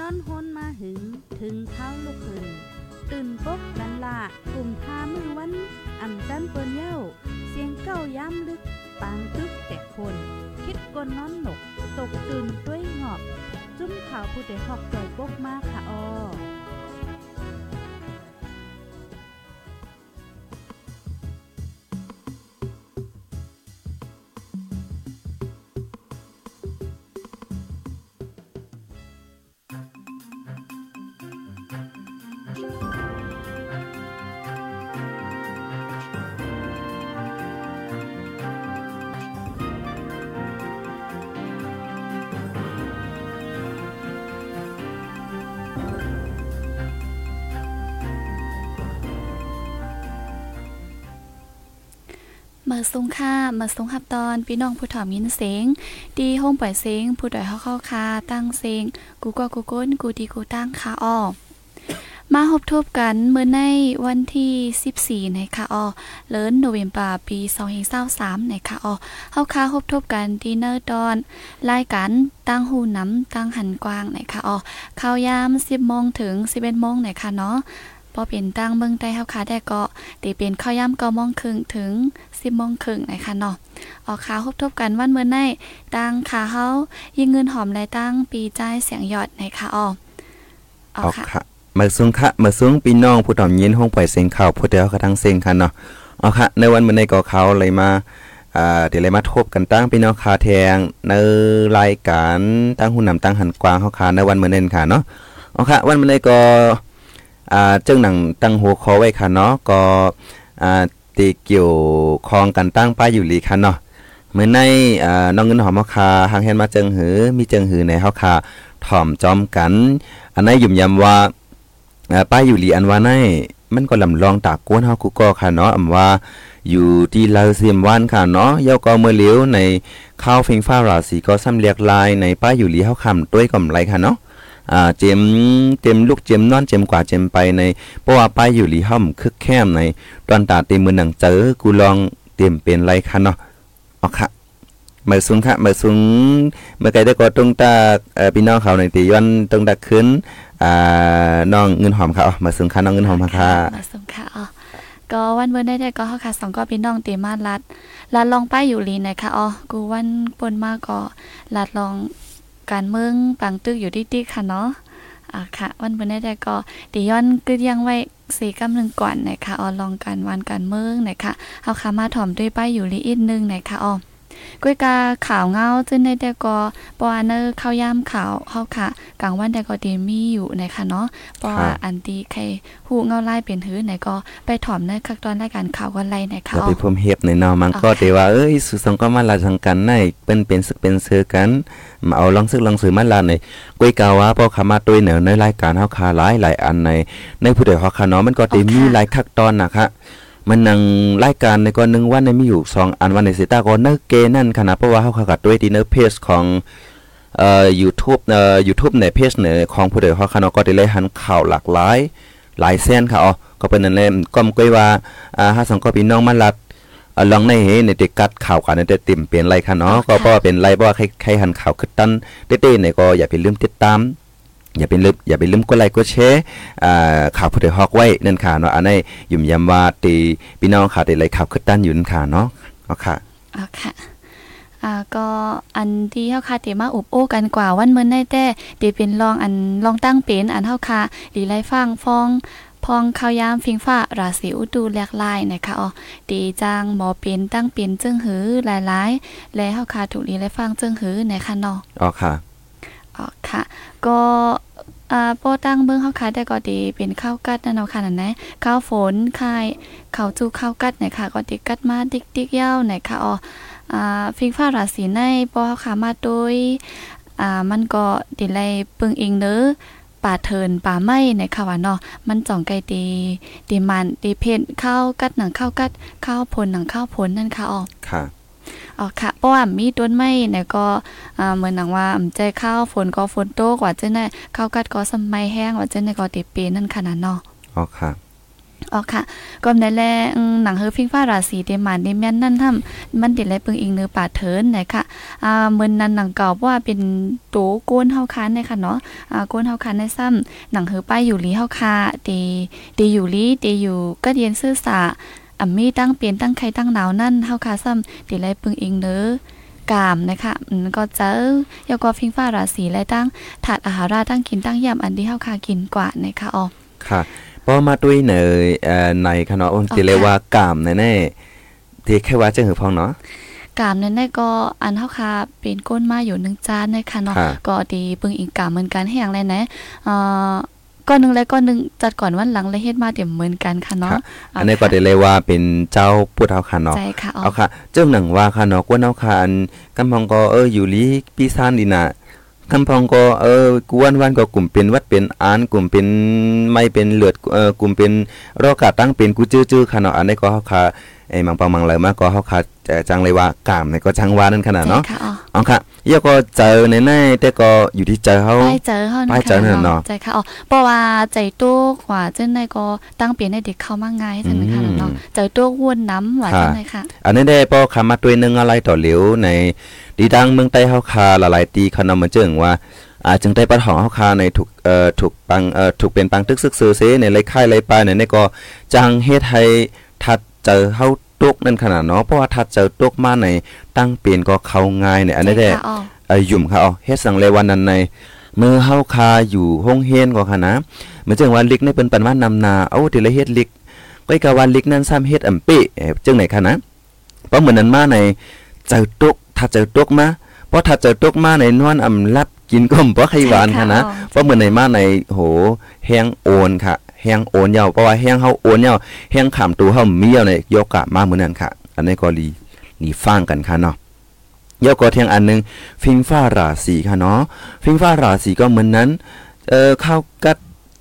นอนฮนมาหึง ถึงเท้าลูกหึงตื่นปกกันละกลุ่มทามือวันอ่ำจันเปิ้นเย้า เสียงเก้าย้ำลึก ปางตึกแต่คน คิดกนนอนหนก ตกตื่นด้วยหงอบ จุ้มข่าวผู้เดหอกใจปกมากค่ะออ มื่อสูงค่ามื่อสูงหับตอนพี่น้องผู้ถอมยินเสียงดีโฮมปล่อยเสียงผู้ดอยเข้าเข้าคาตั้งเสียงกูก็กูก้นกูดีกูตั้งคาอ้อมาพบทบกันเมื่อในวันที่ 14 ในค่ะออเลินโนเวมบาปี2023ในค่ะออเฮาคาพบทบกันดีเนอร์ดอนรายการตั้งหูน้ำตั้งหันกว้างในค่ะออข่าวยาม 10โมงถึง 11โมงในค่ะเนาะ พอเป็นตั้งเมืองใต้เฮาคาได้ก็ตีเป็นข้าวย่ำเก้าโมงครึ่งถึงสิบโมงครึ่งนะคะเนาะออกขาพบทบกันวันเมื่อในตั้งขาเฮายิงเงินหอมและตั้งปีใจเสียงหยอดนะคะออออกค่ะมาสูงค่ะมาสูงพี่น้องผู้ถ่อมยินห้องปล่อยเสียงข่าวผู้เดียวกระทั้งเสียงค่ะเนาะเอค่ะ ในวันเมื่อในก็เขาเลยมาอ่าเดี๋ยวเลยมาทบกันตั้งพี่น้องคาแทงในรายการตั้งหุ่นนำตั้งหันกวางเฮาค่ะในวันเมื่อในค่ะเนาะเอาค่ะ วันเมื่อในก็ อ่าเจ้าหนังตั้งหัวคอไว้ค่ะเนาะก็อ่าตีเกี่ยวคองกันตั้งป้ายอยู่ลีค่ะเนาะเมื่อในอ่าน้องเงินหอมเฮาคาหางเห็นมาเจิงหือ มีเจิงหือในเฮาคาถ่อมจอมกัน อันนั้นยุ่มยำว่าอ่าป้ายอยู่ลีอันว่าในมันก็ลำลองตากกวนเฮากูก็ค่ะเนาะอำว่าอยู่ที่ลาวเซียมวานค่ะเนาะเยาก็เมื่อเลี้ยวในข้าวฟิงฟ้าราศีก็ซ้ำเรียกลายในป้ายอยู่ลีเฮาคำด้วยกำไรค่ะเนาะ อ่าเจมเต็มลูกเจมนอนเจมกว่าเจมไปในเพราะว่าป้ายอยู่ลีห่อมคึกแคมในตอนตาเต็มมือหนังเจอกูลองเต็มเป็นไรคะเนาะอ๋อค่ะมื่อสูงค่ะมื่อสูงเมื่อไกลได้ก็ตรงตาเอ่อพี่น้องเขาในตีย้อนตรงตาขึ้นอ่าน้องเงินหอมค่ะอ๋อมาสูงค่ะน้องเงินหอมค่ะมาสูงค่ะอ๋อก็วันเมื่อได้ได้ก็เฮาค่ะสองก็พี่น้องเตมาลัดลัดลองป้ายอยู่ลีนะคะอ๋อกูวันปนมาก็ลัดลอง การเมืองปังตึกอยู่ดิๆค่ะเนาะอะค่ะ วันเมื่อได้ก็ดิย้อนกึดยังไว้สี่กำหนึ่งก่อนนะคะออลองการวันการเมืองนะคะเอาค่ะมาถ่อมด้วยป้ายอยู่ลีอีกนึงนะคะอ๋อ กุ้ยกาข่าวเงาจึงในแต่ก็ปอเนอร์เข้าย่ามข่าวเฮาค่ะกลางวันแต่ก็ดีมีอยู่นะคะเนาะปออันตีใครฮู้เงาไล่เป็นหือไหนก็ไปถ่อมในคักตอนรายการข่าวกันไล่นะคะก็ไปพรมเฮ็บในเนาะมันก็แต่ว่าเอ้ยสุสังก็มาลาทางกันในเป็นเป็นสึกเป็นเสือกันมาเอาลองซึกลองสือมาลาในกุ้ยกาว่าพอขามาตัวเหนือในรายการเฮาคาหลายหลายอันในในผู้ใดเฮาคาเนาะมันก็ได้มีหลายคักตอนนะคะ มันนังรายการในก่อนหนึ่งวันในมีอยู่สองอันวันในสิตาก็เนเกนั่นขนาดเพราะว่าเขาขัดด้วยทีเนอเพจของเอ่อ YouTube เอ่อ YouTube ในเพจเนของผู้ใดเขาคณะก็ได้เลยหันข่าวหลากหลาย หลายเส้นค่ะอ๋อก็เป็นนั่นแหละก็มก้อยว่าอ่าถ้าสังก็พี่น้องมาลัดลองในเฮในเด็กกัดข่าวกันในเต็มเปลี่ยนไรค่ะเนาะก็เพราะว่าเป็นไรเพราะว่าใครใครหันข่าวขึ้นตันเต้ๆเนี่ยก็อย่าไปลืมติดตาม อย่าไปลืมอย่าไปลืมกดไลค์กดแชร์อ่าข่าวผู้ใดฮอกไว้นั่นค่ะเนาะอันนี้ยุ่มยำว่าตีพี่น้องค่ะตีไลค์ข่าวขึ้นตั้นอยู่นั่นค่ะเนาะเนาะค่ะอ๋อค่ะอ่าก็อันที่เฮาคาเตมาอุบโอ้กันกว่าวันเมื่อได้แต่ตีเป็นลองอันลองตั้งเป็นอันเฮาคาดีไลฟังฟองพองข้าวยามฟิงฟ้าราศีอุดูแลกลายนะคะอ๋อตีจางหมอเป็นตั้งเป็นจึงหือหลายๆ และเฮาคาถูกลีไลฟังจึงหือนะคะเนาะอ๋อค่ะ อ๋อค่ะ ก็อ่าโปตั้งเบิ่งเฮาขายได้ก็ดีเป็นข้าวกัดนั่นเนาะค่ะนั่นนะข้าวฝนคายข้าวจูข้าวกัดเนี่ยค่ะ ก็ติกัดมาดิ๊กๆยาวเนี่ยค่ะอ๋ออ่าฟิงฟ้าราศีในปอเฮาขามาโดยอ่ามันก็ดิไลปึงเองเด้อป่าเทินป่าไม้ในค่ะว่าเนาะมันจ่องไกลตีตีมันตีเพนข้าวกัดหนังข้าวกัดข้าวผลหนังข้าวผลนั่นค่ะอ๋อค่ะ อ๋อค่ะเพราะว่ามีต้นไม้เนี่ยก็อ่าเหมือนหนังว่าใจข้าวฝนก็ฝนตกว่าจะได้ข้าวกัดก็สมัยแห้งว่าจะได้ก็ติเปนั่นขนาดเนาะอ๋อค่ะออ๋อค่ะก็ในแลหนังเฮอพิงฟ้าราศีเดมานเดแม่นนั่นทำมันติดไรปึงอิงเนื้อป่าเถินนะคะอ่าเหมือนนั้นหนังเก่าว่าเป็นโตโกนเฮาคันนะคะเนาะอ่าโกนเฮาคันในซ้ำหนังเฮอป้ายอยู่ลีเฮาคาเตเตอยู่ลีเตอยู่ก็เรียนซื่อสา อ่ำมีตั้งเปลี่ยนตั้งใครตั้งหนาวนั่นเฮาคาซ้ำติดไรปึงอิงเนื้อกามนะคะมันก็เจอยาก็ฟิงฟ้าราศีและตั้งถาดอาหาราตั้งกินตั้งยำอันที่เฮาคากินกว่านะคะอ๋อค่ะพอมาด้วยเนยเอ่อในคณะองค์ที่เรียกว่ากามแน่ๆที่แค่ว่าจะหือพองเนาะกามนั้นได้ก็อันเฮาคาเป็นก้นมาอยู่หนึ่งจานนะคะเนาะค่ะก็ดีปึงอีกกามเหมือนกันให้อย่างไรนะเอ่อ ก้อนหนึงและก้อนหนึงจัดก่อนวันหลังและเฮ็ดมาเดี๋ยวเหมือนกันค่ะเนาะค่ะอันนี้ก็ได้เลยว่าเป็นเจ้าพูดเอาค่ะเนาะใจค่ะอ๋อเอาค่ะเจ้าหนังว่าค่ะเนาะกวนเอาค่ะอันกำพองก็เอออยู่ลีปีซานดีน่ะกำพองก็เออกวนวันก็กลุ่มเป็นวัดเป็นอานกลุ่มเป็นไม่เป็นเลือดเออกลุ่มเป็นโรคกาตั้งเป็นกูจื้อๆค่ะเนาะอันนี้ก็เฮาค่ะไอ้มังปังมังเลยมาก็เฮาค่ะ เอ่อจังเลยว่ากามเนี่ยก็จังว่านั่นขนาดใจเนาะค่ะอ๋ออ๋อค่ะเยาก็เจอในแน่ๆแต่ก็อยู่ที่เจอเฮาไปเจอเฮาไปเจอนั่นเนาะใจค่ะอ๋อเพราะว่าใจตู้กว่าเจ้าในก็ตั้งเปลี่ยนให้เด็กเข้ามาง่ายจังนะคะเนาะใจตู้วนน้ำว่าจังไดค่ะ อันนี้ได้ปอคำมาตัวหนึงอะไรต่อเหลียวในดีดังเมืองใต้เฮาคาหลายๆตีคณะมันเจิงว่าอาจึงได้ปัดหองเฮาคาในถูกเอ่อถูกปังเอ่อถูกเป็นปังตึกซึกซื้อเซในไรค่ายไรปลายในนี่ก็จังเฮ็ดให้ทัดเจอเฮา ตกนั่นขนาดเนาะเพราะว่าทัดเจอตกมาในตั้งเปลี่ยนก็เข้าง่ายเนี่ยอันนี้ได้ใจค่ะอ๋อเอ่อยุ่มค่ะเอาเฮ็ดสังเลยวันนั้นในเมื่อเฮาคาอยู่ห้องเฮียนก็ค่ะนะเหมือนจังว่าลิกในเปิ้นปันว่านำนาเอาทีละเฮ็ดลิกก็อีกะว่าลิกนั้นซ้ำเฮ็ดอำเป้เอ่อจังไหนค่ะนะเพราะเหมือนนั้นมาในเจอตกถ้าเจอตกมาเพราะถ้าเจอตกมาในนวลอำลับกินก็บ่ใครหวานค่ะนะอ๋อเพราะเหมือนในมาในโหแห้งโอนค่ะ แห้งโอนยาวเพราะว่าแห้งเฮาโอนยาวแห้งขามตัวเฮามียาวในยกกะมาเหมือนนั้นค่ะ อันนี้ก็ลีลีฟังกันค่ะเนาะยกก็เทียงอันหนึง ฟิงฟ้าราศีค่ะเนาะฟิงฟ้าราศีก็เหมือนนั้นเอ่อข้าวกัด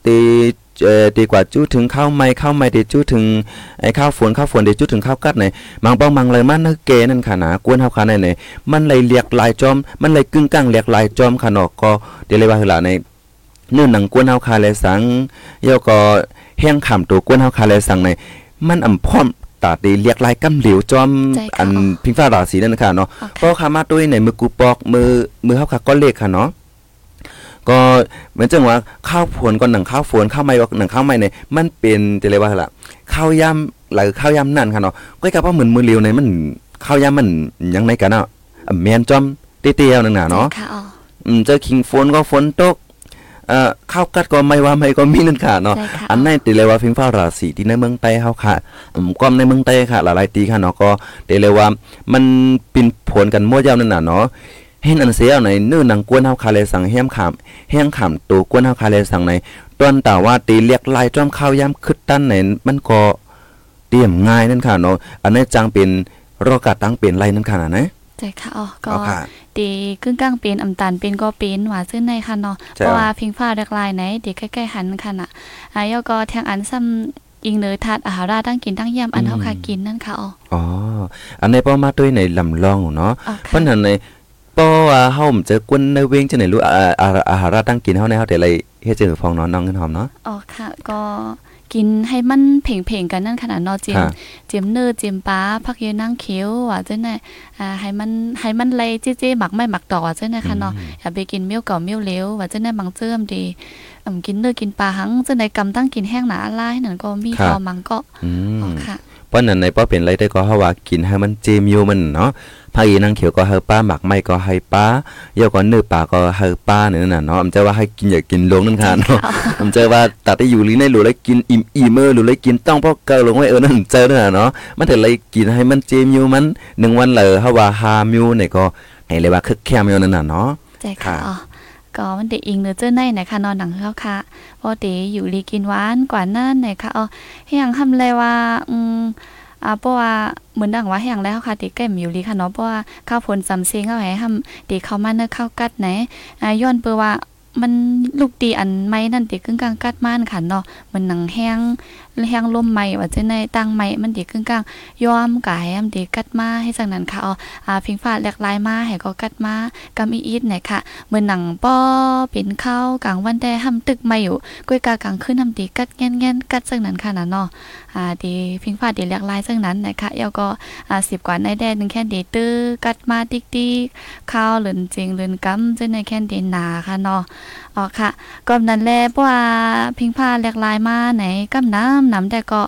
ตีเอ่อดีกว่าจู้ถึงข้าวไม้ข้าวไม้เดจู้ถึงไอ้ข้าวฝนข้าวฝนเดจู้ถึงข้าวกัดไหนมังป้องมังเลยมันเนะเกนั่นค่ะนะกวนเฮาค่ะในไหนมันเลยเรียกลายจอม มันเลยกึ่งกลางเรียกลายจอมค่ะเนาะก็เดี๋ยวเลยว่าคือล่ะใน นื่องหนังกวนเฮาค่ะเลยสังยกก็แห้งขำตัวกวนเฮาค่ะเลยสังในมันอำพร้อมตาดีเรียกลายกำเหลียวจอมใจค่ะอันอ๋อพิงฟ้าราศีนั่นค่ะเนาะอ๋อก็ค่ะขามาด้วยในมือกูปอกมือมือเฮาค่ะก็เลขค่ะเนาะก็เหมือนจังว่าข้าวฝนก็หนังข้าวฝนข้าวไม้ก็หนังข้าวไม้เนี่ยมันเป็นจะเรียกว่าอะไรล่ะข้าวยำหรือข้าวยำนั่นค่ะเนาะก็กับว่าเหมือนมือเลียวในมันข้าวยำมันยังไงกันเนาะอะแมนจอมเตี้ยๆนั่นน่ะเนาะใจค่ะอ๋ออืมเจอคิงฝนก็ฝนตก เอ่อข้าวกัดก็ไม่ว่าไม่ก็มีนั่นค่ะเนาะใจค่ะอันนั้นติเลยว่าฟิงฟ้าราศีที่ในเมืองใต้เฮาค่ะอืมความในเมืองใต้ค่ะ หลายๆตีค่ะเนาะก็เดเลยว่ามันเป็นผลกันมั่วยาวนั่นน่ะเนาะเห็นอันเสียในเนื้อหนังกวนเฮาคาเลยสังแฮมขามแห้งขามตัวกวนเฮาคาเลยสังในตอนแต่ว่าตีเรียกลายจ้อมข้าวยามคึดตั้นในมันก็เตรียมง่ายนั่นค่ะเนาะอันนี้จังเป็นโรคกาตั้งเป็นไรนั่นค่ะนะใจค่ะอ๋อก็ เอาค่ะดีกึ่งกลางเป็นอำตาลเป็นก็เป็นหว่าซึ่งในค่ะเนาะใช่เพราะว่าพิงฟ้าเด็กลายไหนเด็กใกล้ๆหันค่ะน่ะอายก็แทงอันซ้ำอิงเนยทาดอาหาราตั้งกินตั้งยำอันเฮาคากินนั่นค่ะอ๋ออ๋ออันนี้ป้อมาด้วยในลำลองเนาะอ๋อเพราะค่ะนั้นในป้อว่าเฮาเจอกวนในเวงจังไหนรู้อ่าอาอาหารตั้งกินเฮาในเฮาแต่ไรเฮ็ดจังฟองเนาะน้องเงินหอมเนาะอ๋อค่ะก็ กินให้มันเพ่งๆกันนั่นขนาดเนาะเจียมค่ะเจียมเนื้อเจียมปลาผักเยนั่งเขียวว่าจังได๋อ่าให้มันให้มันเลยเจ๊ๆหมักไม่หมักต่อว่าจังได๋ค่ะเนาะอย่าไปกินเมี่ยวเก่าเมี่ยวเหลวว่าจังได๋บางเจิมดีอืมกินเนื้อกินปลาหังจังได๋กำตั้งกินแห้งหนาอะไรนั่นก็มีครับพอมังก็อือ๋อมค่ะ เพราะนั้นในป้อเป็นไรได้ก็เฮาว่ากินให้มันเจมอยู่มันเนาะภาคอีนางเขียวก็เฮาป้าหมักไม่ก็ให้ป้าเยาก็เนื้อปลาก็เฮาป้าเนี่ยนั่นน่ะเนาะอำจะว่าให้กินอย่ากินลงนั่นค่ะเนาะอำจะว่าตัดได้อยู่ลีในหรือเลยกินอิ่มอิ่มเออหรือเลยกินต้องพอเกาลงไว้เออนั่นเจอนั่นน่ะเนาะมันถึงเลยกินให้มันเจมอยู่มันหนึ่งวันเลยเฮาว่าหามิวเนี่ยก็ให้เลยว่าคึกแคมอยู่นั่นน่ะเนาะใจค่ะค่ะอ๋อ ก็มันเดอิงเนื้อเจ้าในไหนคะนอนหนังเขาค่ะพอเดอยู่ลีกินหวานกว่านั่นไหนคะอ๋อให้ยังทำเลยว่าอืมอ่าเพราะว่าเหมือนดังว่าให้ยังแล้วค่ะติแก้มอยู่ลีค่ะเนาะเพราะว่าข้าวผลจำเซงเอาให้ทำติเข้ามาเนื้อข้าวกัดไหนอ่าย้อนเปือว่า มันลูกตีอันไม้นั่นติกึ่งกลางกัดม่านค่ะเนาะมันหนังแห้งแห้งลมไม้ว่าจะในตั้งไม้มันติกึ่งกลางย้อมกายมติกัดมาให้จังนั้นค่ะอ๋ออ่าพิงฟ้าแหลกลายมาให้ก็กัดมากำอีอีดไหนค่ะเหมือนหนังป้อเป็นข้าวกลางวันแดห้ำตึกไมาอยู่ก้อยกากลางขึ้นทำตีกัดแง่นๆกัดจังนั้นค่ะนะเนาะอ่า ดีพิงฟ้าดีแหลกลายจังนั้นนะคะแล้วก็อ่า10กว่าในแดนึงแค่ดีตื้อกัดมาติ๊กๆข้าวเหลือนจริงเหลือนกำจะในแค่ดีหนาค่ะเนาะอ๋อค่ะก็นั้นแลเพราะว่าพิงผ้าแหลกลายมาไหนกำน้ำน้ำแต่ก็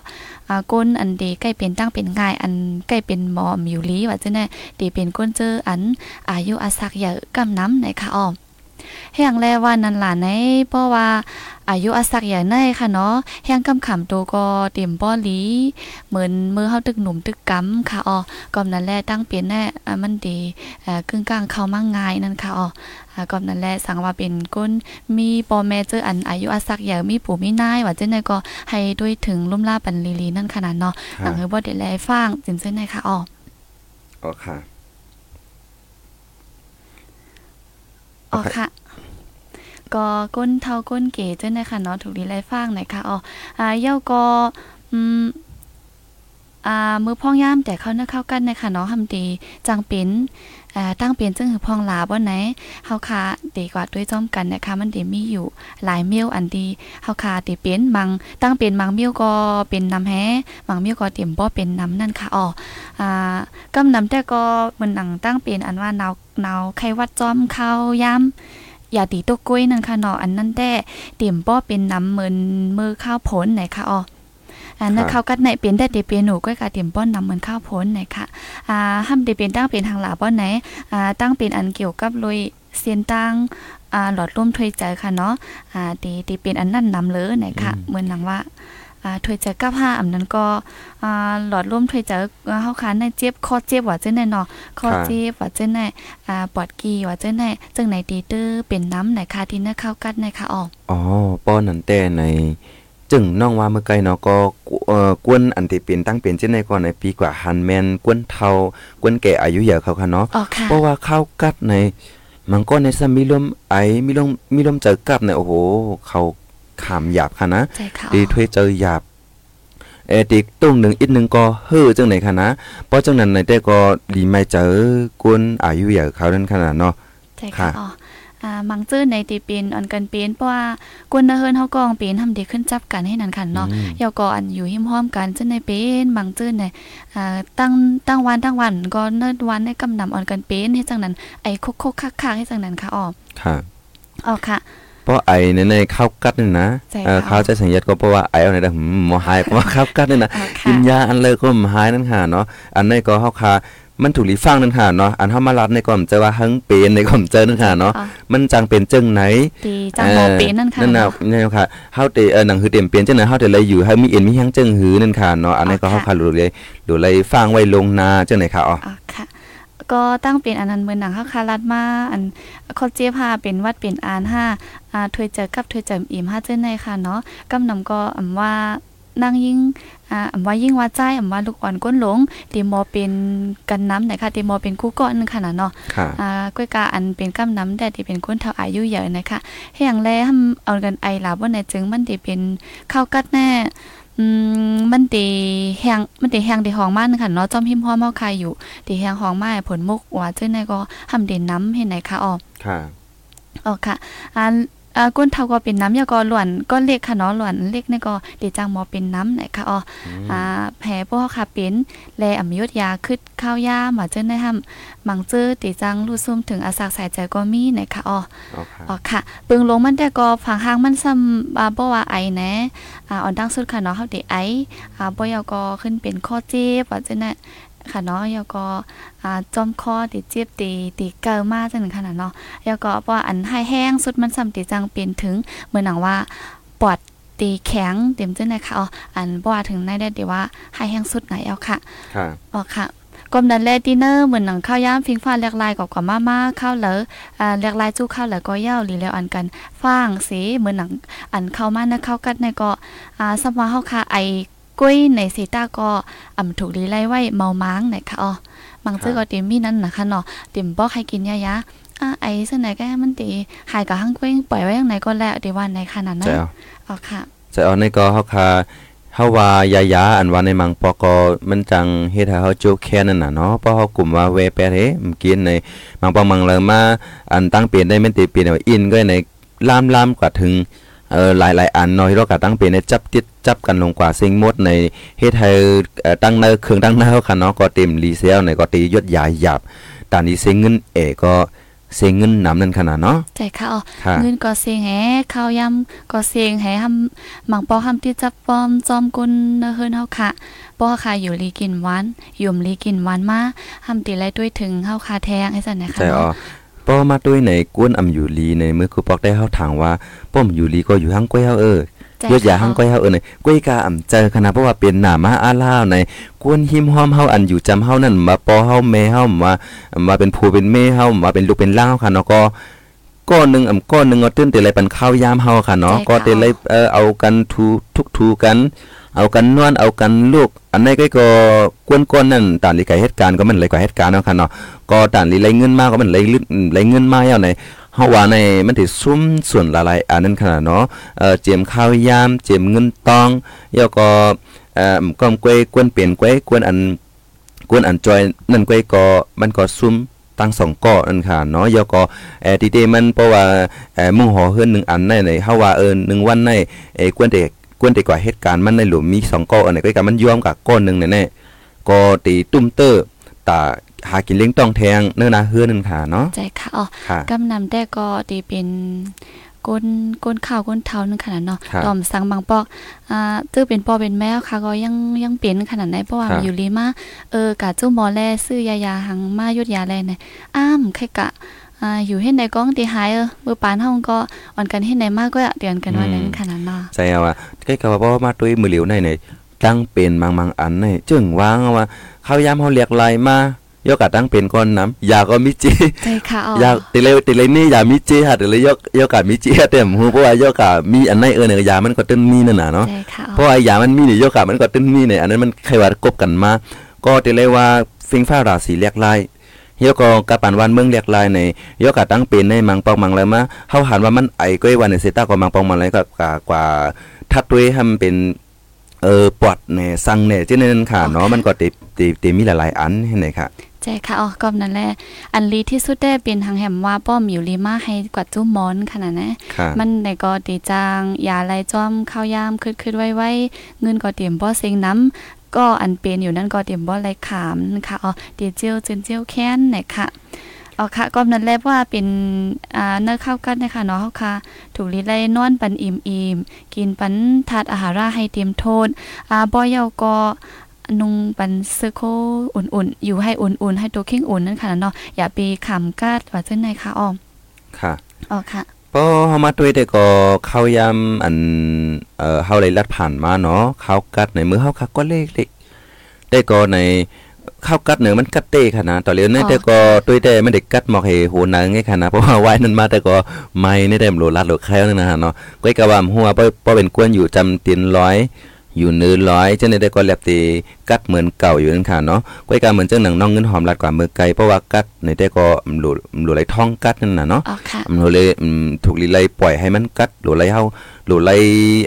อาก้นอันดีใกล้เป็นตั้งเป็นง่ายอันใกล้เป็นหมอมอยู่ลีว่าจะแน่ดีเป็นก้นเจออันอายุอาศักเยอะกำน้ำไหนค่ะอ้อม แห่งแลว่านั้นหลานในเพราะว่าอายุอาศักใหญ่ในค่ะเนาะแห่งกำขำตัวก็เต็มป้อลี เหมือนมือเฮาตึกหนุ่มตึกกำค่ะอ๋อกอมนั้นแลตั้งเปลี่ยนแน่อ่ามันดีเอ่อกึ่งกลางเข้ามาง่ายนั่นค่ะอ๋ออ่ากอมนั้นแลสั่งว่าเป็นก้นมีปอแม่เจออันอายุอาศักใหญ่มีปู่มีนายว่าเจังได๋ก็ให้ด้วยถึงลุ่มลาปันลีลีนั่นขนาดเนาะหลังเฮาบ่ได้แลฟังจินซื่นได้ค่ะอ๋ออ๋อค่ะ อ๋อค่ะ ก็ก้นเท่าก้นเก๋เจ้านะคะเนาะถูกดีไล่ฟางหน่อยค่ะอ๋ออ่าเย้าก็อืมอ่ามือพ่องย่ามแต่เขาเนื้อเข้ากันนะคะเนาะทำดีจังเป็นอ่า ตั้งเป็นจึงหือพองลาบ่ไหนเฮาค่ะดีกว่าด้วยจ้อมกันนะคะมันเดีมีอยู่หลายเมียวอันดีเฮาค่ะตีเป็นมังตั้งเป็นมังเมียวก็เป็นน้ำแฮมังเมียวก็เต็มบ่เป็นน้ำนั่นค่ะอ๋ออ่ากำน้ำแต่ก็เหมือนหนังตั้งเป็นอันว่านาวนาวไข้วัดจอมเข้าย่ำอย่าตีตกกล้วยนั่นค่ะเนาะอันนั้นแต่เตรียมป้อเป็นน้ำเหมือนมือข้าวผลไหนค่ะอ๋อ อันนั้นข้าวกัดไหนเป็นได้เดเป็นหนูก็กะเตรียมป้อนน้ำเหมือนข้าวผลไหนค่ะอ่าห้ามเดเป็นตั้งเป็นทางหลาป้อนไหนอ่าตั้งเป็นอันเกี่ยวกับลุยเสียนตั้งอ่าหลอดร่วมถ้วยใจค่ะเนาะอ่าตีตีเป็นอันนั้นนำเลยไหนค่ะเหมือนหนังว่าอ่าถ้วยใจกับห้าอันนั้นก็อ่าหลอดร่วมถ้วยใจเฮาคันในเจ็บคอเจ็บว่าจังได๋เนาะคอเจ็บว่าจังได๋อ่าปอดกีว่าจังได๋จังไหนตีตื้อเป็นน้ำไหนค่ะที่เนื้อข้าวกัดไหนค่ะอ๋ออ๋อป้อนนั่นแต่ใน จึงน้องว่าเมื่อไกลเนาะก็เอ่อกวนอันที่เป็นตั้งเป็นเช่นในก่อนในปีกว่าหันแมนกวนเฒ่ากวนแก่อายุเยอะเขาค่ะเนาะอ๋อค่ะเพราะว่าข้าวกัดในมันก็ในซะมีลมไอมีลมมีลมเจอกับในโอ้โหเขาขามหยาบค่ะนะใจค่ะดีถ้วยเจอหยาบเออติกตุ้งหนึ่งอีกหนึ่งก็เฮ้อจังไหนค่ะนะเพราะจังนั้นในแต่ก็ดีไม่เจอกวนอายุเยอะเขานั่นขนาดเนาะใจค่ะค่ะ อ๋ออ่ามังจื้อในตีเป็นอันกันเป็นเพราะว่ากวนเฮิรนเฮากองเป็นทำดีขึ้นจับกันให้นั่นค่ะเนาะอืมเยาก็อันอยู่หิมห้อมกันจังในเป็นมังจื้อในอ่าตั้งตั้งวันตั้งวันก็เนิดวันในกำนำอ่อนกันเป็นให้จังนั้นไอ้คกๆคักๆให้จังนั้นค่ะอ๋อค่ะอ๋อค่ะเพราะไอในในข้าวกัดนี่นะใช่เออค่ะข้าวใจสังเกตก็เพราะว่าไอเอาในแต่หืมหมอหายเพราะว่าข้าวกัดนี่นะอ๋อกิค่ะนยาอันเลยก็หายนั่นค่ะเนาะอันนี้ก็เฮาคา มันถูกหลีฟังนั่นค่ะเนาะอันเฮามารับในก่อนเจอว่าหังเป็นในก่อนเจอนั่นค่ะเนาะอ๋อมันจังเป็นจังไหนตีจังบ่เป็นนั่นค่ะนั่นน่ะเนาะนี่ค่ะเฮาเตเออหนังคือเต็มเปลี่ยนจังไหนเฮาแต่เลยอยู่ให้มีเอ็นมีหยังจังหือนั่นค่ะเนาะอันนี้ก็อ๋อเฮาค่ะคารู้เลยดูเลยฟังไว้ลงนาจังไหนค่ะอ๋ออ๋อค่ะก็ตั้งเป็นอันนั้นเหมือนหนังข้าคารัดมาอันคอเจี๊ยบห้าเป็นวัดเป็นอานห้าอ่าถวยเจอกับถวยเจออิ่มห้าเจ้าในค่ะเนาะกำนำก็อำว่านั่งยิ่ง อ่าอำว่ายิ่งว่าใจอำว่าลูกอ่อนก้นหลงตีมอเป็นกันน้ำไหนค่ะตีมอเป็นคู่ก้อนค่ะนะเนาะค่ะอ่าก้อยกาอันเป็นกำน้ำแต่ที่เป็นคนเท่าอายุเยอะนะคะให้อย่างแรกทำเอากันไอหลาบ่ในจึงมันตีเป็นข้าวกัดแน่อืมมันตีแหงมันตีแหงตีหองมากค่ะเนาะจอมหิมพ่อเมาคายอยู่ตีแหงหองมาให้ผลมุกว่าเจ้าในก็ทำเด่นน้ำเห็นไหนคะออกค่ะออกค่ะอ่า อ่าก้นเท่าก็เป็นน้ำยาก็หลวนก็เล็กค่ะเนาะหลวนเล็กนี่ก็ตีจังหมอเป็นน้ำไหนคะอ๋ออ่าแผลพวกค่ะเป็นแลอำยุดยาคึดข้าวยาหมาเจิ้นได้ห้ำมังเจื้อติจังรู้ซุ่มถึงอาสากสายใจก็มีไหนคะอ๋ออ๋อค่ะอ๋อค่ะปึงลงมันแต่ก็ฝังหางมันซ้ำอ่าบ่ว่าไอแหนะอ่าอ่อนดังสุดค่ะเนาะเฮาได้ไออ่าบ่ยาวก็ขึ้นเป็นข้อเจ็บว่าจังนั้น ค่ะเนาะยาวก็อ่าจอมคอติเจ็บตีตีเกามาจังนั้นค่ะเนาะยาวก็ว่าอันให้แห้งสุดมันซ้ำติจังเป็นถึงเหมือนหนังว่าปอดตีแข็งเต็มจังได๋ค่ะอ๋ออันบ่ว่าถึงในได้เดี๋ยวว่าให้แห้งสุดไหนเอาค่ะค่ะอ๋อค่ะกลมดันแลดินเนอร์เหมือนหนังข้าวย่ามฟิงฟ้าแลกลายกับกับมาม่าข้าวเหลออ่าแลกลายจู้ข้าวเหลอก็ย่าวหลีแล้วอันกันฟ้างสีเหมือนหนังอันเข้ามานะเข้ากัดในก็อ่าสมาเฮาค่ะไอ กุ้ยในสีตาก็อ่ำถูกลีไล่ไว้เมาม้างไหนค่ะอ๋อมังจื้อก็เต็มมีนั่นนะคะเนาะเต็มบอกให้กินยายะอ่าไอ้ซึ่งไหนก็ให้มันตีหายกับหังเก้งปล่อยไว้อย่างไหนก็แล้วเดี๋ยววันไหนขนาดนั้นใช่เอาอ๋อค่ะใช่เอาในก็เฮาคาเฮาว่ายายาอันว่าในมังปอกอมันจังเฮ็ดให้เฮาจุแค่นั้นน่ะเนาะเพราะเฮากลุ่มว่าเวแปดเฮมกินในมังปองมังเลยมาอันตั้งเปลี่ยนได้แม่นติเปลี่ยนว่าอินก็ในลามลามกว่าถึง เออหลายๆอันเนาะที่เราก็ตั้งเปลี่ยนในจับติดจับกันลงกว่าสิ่งหมดในเฮ็ดให้เอ่อตั้งเนอเครื่องตั้งเนอค่ะเนาะก็เต็มรีเซลในก็ตียดยาหยาบตานนี้เสียเงินเอก็เสียเงินนำนั่นขนาดเนาะใจค่ะอ๋อค่ะเงินก็เสียงแหข้าวยำก็เสียงแหหำหมังปอหำที่จับปอมจอมกุนเนอเฮิรนเฮาค่ะปอค่ะอยู่ลีกินหวานอยู่มลีกินหวานมาหำตีไรด้วยถึงเฮาคาแทงให้สั่นนะคะใช่อ๋อเนาะ ป้อมาด้วยในกวนอำอยู่ลีในเมื่อคือปอกได้เฮาถามว่าป้อมอยู่ลีก็อยู่ห้างก้วยเฮาเออใจยศยาค่ะหังก้อยเฮาเอิ้นก้อยกาอ่ำเจอคณะเพราะว่าเป็นหน้ามาอาลาวในกวนหิมหอมเฮาอันอยู่จำเฮานั่นมาปอเฮาแม่เฮามามาเป็นผู้เป็นแม่เฮามาเป็นลูกเป็นหล้างเฮาค่ะเนาะก็ก้อนหนึงอ่ำก้อนหนึงเอาตื้นแต่ไรปันข้าวยามเฮาค่ะเนาะก็แต่ไรเออเอากันทูทุกทูกัน เอากันนวลเอากันลูก อันนี้ก็ก็กวนก้นนั่นตานลีไก่เหตุการณ์ก็มันเลยกว่าเหตุการณ์เนาะค่ะเนาะก็ตานลีไรเงินมากก็มันเลยลึกไรเงินมากเอาในเฮาว่าในมันสิซุ่มส่วนละลายอันนั้นขนาดเนาะเอ่อเจียมข้าวยาม เจียมเงินตองแล้วก็เอ่อก้อมกวยกวนเปลี่ยนกวยกวนอันกวนอันจอยนั่นกวยก็มันก็ซุ่มตั้งสองก้อนั่นค่ะเนาะแล้วก็เอ่อทีเดมันเพราะว่าเอ่อมุ่งหอเฮือนหนึ่งอันในในเฮาว่าเออหนึ่งวันในเอ้กวนเด็ก กวนเด็กกว่าเหตุการณ์มันในหลุมมีสองก้ออันไหนก็กันมันย้อมกับก้อนหนึงแน่ๆก็ตีตุ้มเตอร์ตาหากินเลี้ยงต้องแทงเนื้อนาเฮือนนั่นค่ะเนาะใจค่ะอ๋อค่ะกำนำแต่ก็ตีเป็นก้นก้นข้าวก้นเท้านึงขนาดเนาะครับตอมสังบางปอกอ่าตื้อเป็นปอเป็นแมวค่ะก็ยังยังเป็นขนาดไหนเพราะว่าครับอยู่ลีมาเออกะจุ้มหมอแลซื้อยายาหังมายุดยาแลเนี่ยอ้ามใครกะ อ่าอยู่เฮ็ดในก้องตีหายเออมือปานเฮาก็วันกันเฮ็ดในมากก็เดือนกันว่านั้นขนาดเนาะใช่เอาว่าใกล้กับว่าเพราะว่ามาด้วยมือเหลียวในเนี่ยตั้งเป็นบางบางอันในจึงวางเอาว่าข้าวยามเฮาเรียกลายมายกกะตั้งเป็นก้อนน้ำยาก็มีเจใจค่ะอ๋อยาติเลยติเลยนี่ยามีเจฮะติเลยยกยกกะมีเจเต็มหูเพราะว่ายกกะมีอันไหนเออเนี่ยยามันก็ตึ้นมีนั่นน่ะเนาะใจค่ะอ๋เพอราะว่ายามันมีนี่ยกกะมันก็ตึ้นมีเนี่ยอันนั้นมันใครว่ากบกันมา ก็ติเลยว่าฟิงฟ้าราศีเรียกลา ยเฮียก็กะปันวันเมืองเรียกลายในยกกะตั้งเป็นในมังปองมังแล้วมาเฮาหันว่ามันไอก้อยวันในเซต้าก็มังปองมังเลยก็กว่ากว่าทัดด้วยให้มันเป็นเออปอดแหน่สั่งแหน่เจนั้นค่ะเนาะมันก็ติติติมีหลายๆอันเห็นไหมค่ะใจค่ะอ๋อก็นั่นแหละอันลีที่สุดได้เป็นทางแหมว่าป้อมอยู่ลีมาให้กว่าจุ้มมอนขนาดนะค่ะมันในก็ตีจางยาไรจอมข้าวยามคืดคืดไว้ไว้เงินก็เตรียมบ่เซ็งน้ำ ก็อันเป็นอยู่นั่นก็เตรียมบ่ไรขามนะคะอ๋อเตียเจียวจืนเจียวแค้นนะคะอ๋อค่ะก็นั้นแหละว่าเป็นอ่าเนื้อข้าวกันนะคะเนาะค่ะ ถูกลิไลนอนปันอิ่มอิ่มกินปันถาดอาหาราให้เตรียมโทษอ่าบ่เยาก็นุงปันเสื้อโคอุ่นๆ อยู่ให้อุ่นๆ ให้ตัวเข่งอุ่นนั่นค่ะเนาะอย่าไปขำกาดว่าเจ้าในค่ะอ้อมค่ะอ๋อค่ะ พอเฮามาด้วยแต่ก็เข้ายามอันเอ่อเฮาเลยลัดผ่านมาเนาะข้าวกัดในมือเฮาคักก็เล็กๆแต่ก็ในข้าวกัดเนี่ยมันกัดเต้ขนาดต่อเรียนเนี่ยอ๋อแต่ก็ด้วยแต่ไม่ได้กัดหมอกให้โหนางไงขนาดเพราะว่าไว้นั่นมาแต่ก็ไม่ในแต่มโลลัดโลแค้วนั่นนะฮะเนาะก้อยกะว่าหัวบ่บ่เป็นกวนอยู่จำตีนร้อย อยู่เนื้อร้อยเจ้าในได้ก็แลบตีกัดเหมือนเก่าอยู่นั่นค่ะเนาะก้อยกาเหมือนเจ้าหนังน้องเงินหอมรัดกว่ามือไกลเพราะว่ากัดในได้ก็หลุหลุไหลท้องกัดนั่นน่ะเนาะอ๋อค่ะหลุเลยอืมถูกลีไลปล่อยให้มันกัดหลุไหลเฮาหลุไหล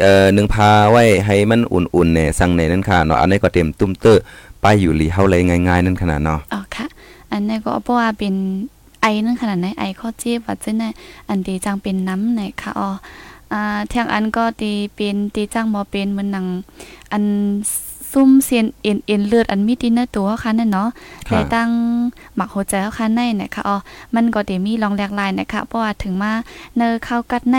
เอ่อนึงพาไว้ให้มันอุ่นๆเนี่ยสั่งในนั่นค่ะเนาะอันนี้ก็เต็มตุ้มเตอร์ไปอยู่ลีเฮาเลยง่ายๆนั่นขนาดเนาะอ๋อค่ะ อันนี้ก็เพราะว่าเป็นไอนั่นขนาดไหนไอข้อจีบว่าเจ้าน่ะอันตีจังเป็นน้ำไหนค่ะอ๋อ อ่าเที่ยงอันก็ตีเป็นตีจังบ่เป็นเหมือนหนังอันซุ่มเซียนเอ็นเอ็นเลือดอันมีตีเนื้อตัวเขาค่ะนั่นเนาะค่ะได้ตั้งหมักหัวใจเขาค่ะในนะคะอ๋อมันก็ได้มีรองแหลกลายนะคะเพราะว่าถึงมาเนอเข้ากัดใน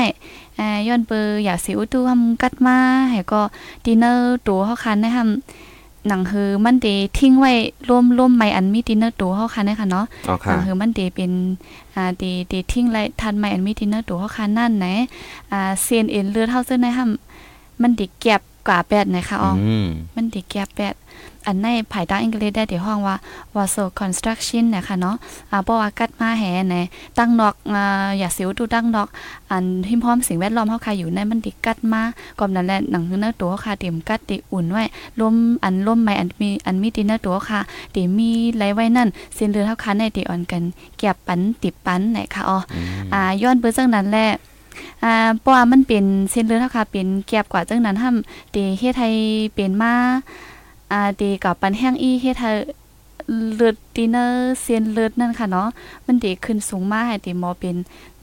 เอ่อย้อนเปออยากสิอุตุทำกัดมาให้ก็ตีเนอร์ตัวเขาค่ะในทำ หนังคือมันเดทิ้งไว้ร่วมร่วมไม่อันมีตีเนอร์ตัวเขาค่ะนะคะเนาะอ๋อหค่ะนังคือมันเดเป็นอ่าเดเดทิ้งไว้ทันไม่อันมีตีเนอร์ตัวเขาค่ะนั่นไหนอ่าเซียนเอ็นเลือดเฮาซึ่งในทำมันเดเก็บ กว่าแปดนะคะอ๋ออืมมันติแก็บแปดอันในภายใต้อังกฤษได้ที่ห้องว่า Warsaw Construction นะคะเนาะอ่าเพราะว่ากัดมาแห่ในตั้งนอกอ่าอย่าสิวตูตั้งนอก อันที่พร้อมสิ่งแวดล้อมเฮาค่ะอยู่ในมันติกัดมาก่อนนั้นแหละหนังเนื้อตัวค่ะเตรียมกัดติอุ่นไว้ลมอันลมใหม่อันมีอันมีติเนื้อตัวค่ะติมีไหลไว้นั่นเส้นเลือดเฮาค่ะในติอ่อนกันเก็บปันติบปันไหนค่ะอ๋ออ่าย้อนเบิ่จังนั้นแหละ อ่าเพราะว่ามันเป็นเส้นเลือดเฮาค่ะเป็นแก็บกว่าจังนั้นห้ำตีเฮ็ดให้เป็นมาอ่าตีกับปันแห้งอีเฮ็ดให้เลือดตีเนอร์เส้นเลือดนั่นค่ะเนาะมันดีขึ้นสูงมาให้ตีหมอเป็น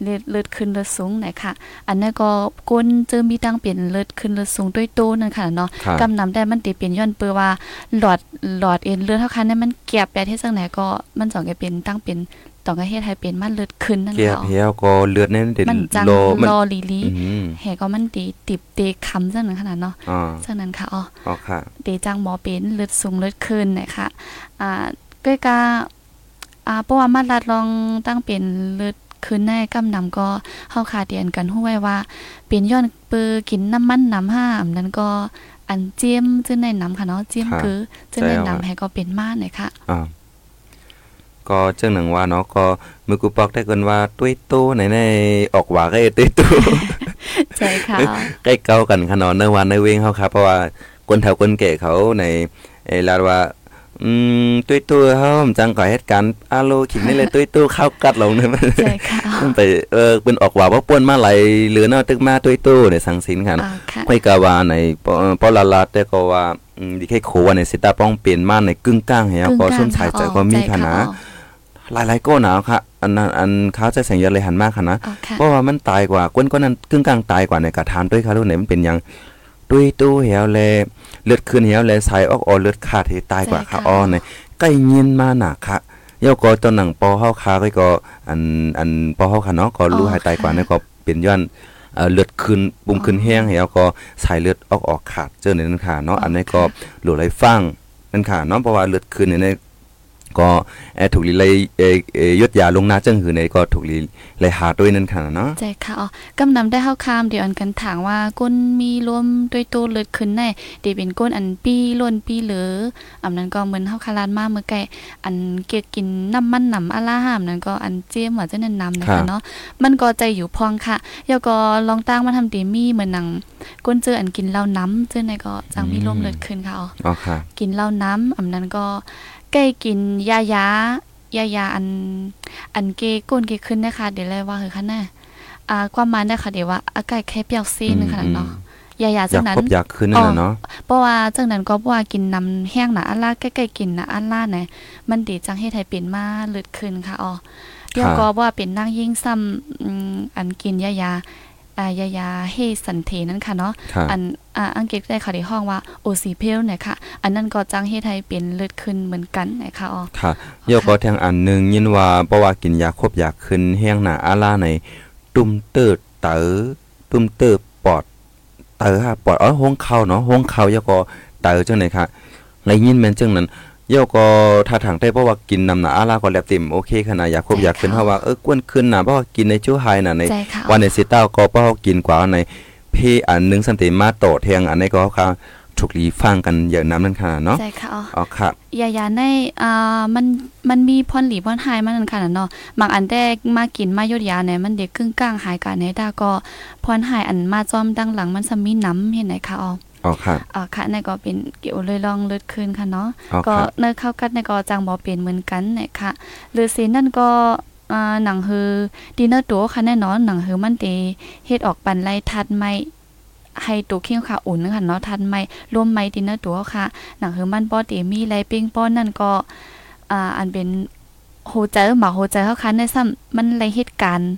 เลือดเลือดขึ้นเลือดสูงไหนค่ะ อันนั้นก็ก้นเจอมีตั้งเป็นเลือดขึ้นเลือดสูงด้วยโตนั่นค่ะเนาะครับกำนำได้มันติเป็นย้อนเปือว่าหลอดหลอดเอ็นเลือดเท่าคันเนี่ยมันแก็บแปดเฮ็ดจังไหนก็มันสองก็เป็นตั้งเป็น ต้องก็เฮ็ดให้เป็นมันเลือดขึ้นนั่นเกียบค่ะเหี่ยวก็เลือดนั่นเด็ดมันจังโลมันรอลีลีอืมแหก็มันตีติบเตคำจังนั้นขนาดเนาะอ๋อจังนั้นค่ะอ๋ออ๋อค่ะเตจังหมอเป็นเลือดสูงเลือดขึ้นนะคะอ่าก้อยกาอ่าเพราะว่ามาลัดลองตั้งเป็นเลือดขึ้นแน่กำนำก็เฮาคาเตียนกันฮู้ไว้ว่า เป็นย้อนเปือกินน้ำมันน้ำห้ามนั้นก็อันเจียมจึงในน้ำค่ะเนาะเจียมคือจึงในน้ำให้ก็เป็นมาหน่อยค่ะอ่า ก็เจ้าหนังว่าเนาะก็มือกูปอกได้กันว่าตุ้ยตู้ไหนในออกว่าก็ไอ้ตุ้ยตู้ใช่ค่ะใกล้เก่ากันขนอนในวันในเวงเขาครับเพราะว่าคนแถวคนแก่เขาในเอลาว่าอืมตุ้ยตู้เขาจังก่อเหตุการณ์อาโลขิงนี่เลยตุ้ยตู้เข้ากัดลงเนี่ยมันใช่ค่ะมันไปเออเป็นออกว่าว่าป่วนมาไหลเหลือเนาะตึกมาตุ้ยตู้ในสังสินค่ะอ่าค่ะไม่กะว่าในปอปอลาลาแต่ก็ว่าอืมดิแค่โคว่าในสิตาป้องเปลี่ยนมาในกึ่งกลางเหี่ยก็ส้นสายใจก็มีค่ะนะ หลายๆก็หนาวค่ะอันนั้นอันเขาจะแสงยาเลยหันมากค่ะนะอ๋อค่ะเพราะว่ามันตายกว่าก้นก็นั้นกึ่งกลางตายกว่าในกระทานด้วยค่ะลูกไหนมันเป็นหยังตุ้ยตู้เหี่ยวแลเลือดขึ้นเหี่ยวแลสายออกออเลือดขาดเหตายกว่าค่ะอ้อในใกล้ยินมาหนักค่ะเย่าก็ตอนหนังปอเฮาคาก็ก็อันอันปอเฮาค่ะเนาะก็รู้หายตายกว่านี่ก็เป็นย้อนเอ่อเลือดขึ้นปุ่มขึ้นแห้งเหี่ยวก็สายเลือดออกออกขาดเจอในนั้นค่ะเนาะอันนี้ก็หลุดไหลฟังนั่นค่ะเนาะเพราะว่าเลือดขึ้นเนี่ย ก็แอร์ถูกลีเลยเออเออยศยาลงหน้าจังหือในก็ถูกลีเลยหาด้วยนั่นค่ะเนาะใจค่ะอ๋อกำนำได้เข้าคามเดี๋ยวอันกันถางว่าก้นมีรวมด้วยตัวเลือดขึ้นแน่เดี๋ยวเป็นก้นอันปีล้นปีเหลืออำนั้นก็เหมือนเฮาคาลานมาเมื่อไก่อันเกี่ยวกินน้ำมันหนำอาล่าห้ามนั้นก็อันเจียมว่าจะแนะนำนะคะเนาะมันก็ใจอยู่พองค่ะเดี๋ยวก็ลองตั้งมาทำตีมีเหมือนหนังก้นเจออันกินเหล้าน้ำเจอในก็จังมีรวมเลือดขึ้นค่ะอ๋ออ๋อค่ะกินเหล้าน้ำอำนั้นก็ ใกล้กินยายายายาอัน อันเกก้นเกขึ้นนะคะ เดี๋ยวเลยว่าคือคันน่ะอ่าความหมายนะคะเดี๋ยวว่าอากาศแค่เปรี้ยวซีนนึงค่ะเนาะยายาอจัยางกนั้นพบอยากขึ้นนั่นน่ะเนาะเพราะว่าจังนั้นก็เพราะว่ากินน้ำแห้งน่ะอันล่าใกล้ๆกินน่ะอันล่าเนี่ยมันดีจังให้ไทยเป็นมาเลือดขึ้นค่ะอ๋อเดี๋ยวก็ว่าเป็นนางยิ่งซ้ำอืมอันกินยายา อ่ายายาเฮสันเทนั่นค่ะเนาะค่ะอันอ่าอังกฤษได้ค่ะในห้องว่าโอซีเพลเนี่ยค่ะ อันนั้นก็จังเฮ็ดให้เป็นเลือดขึ้นเหมือนกันนะคะอ๋อค่ะโยก็แทงอันหนึงยินว่าเพราะว่ากินยาครบอยากขึ้นแห้งหน้าอาล่าในตุ้มเติดเต๋อตุ้มเติบปอดเต๋อค่ะปอดอ๋อห้องเข้าเนาะห้องเข้าโยก็เต๋อจังไหนค่ะแล้วยินแม่นจังนั้น โยก็ถ้าทางได้เพราะว่ากินนำหน้าอาล่าก็แล้วเต็มโอเคขนาดอยากครบอยากขึ้นเพราะว่าเออกวนขึ้นน่ะเพราะว่ากินในชูไฮน่ะในใจค่ะวันในสิต้าก็เป้ากินกว่าในพี่อันหนึงสันติมาโตเทียงอันนี้ก็ค่ะถูกลีฟังกันอย่างน้ำนั่นค่ะเนาะใจค่ะอ๋ออ๋อค่ะยายาในอ่ามันมันมีพรหลีพรหายมันนั่นค่ะเนาะบางอันแรกมากินมายดยาเนี่ยมันเด็กครึ่งกลางหายกันในดาก็พรหายอันมาจอมดังหลังมันสมีน้ำเห็นไหนคะอ๋อ อ๋อค่ะอ่าค่ะในก็เป็นเกี่ยวเลยลองเลือดขึ้นค่ะเนาะอ๋อก็ค่ะเนื้อเข้ากัดในก็จังบ่เป็นเหมือนกันเนี่ยค่ะหรือซีนนั่นก็อ่าหนังฮือดินเนอร์ตัวค่ะแน่นอนหนังฮือมันเตเฮ็ดออกปันไล่ทัดไม่ให้ตัวเคียงค่ะอุ่นค่ะเนาะทัดไม่ร่วมไม้ดินเนอร์ตัวค่ะ หนังฮือมันป้อเตมีไรปิ้งป้อนนั่นก็อ่าอันเป็นโฮใจหมาโฮใจเขาคันในซ้ำมันไรเหตุการณ์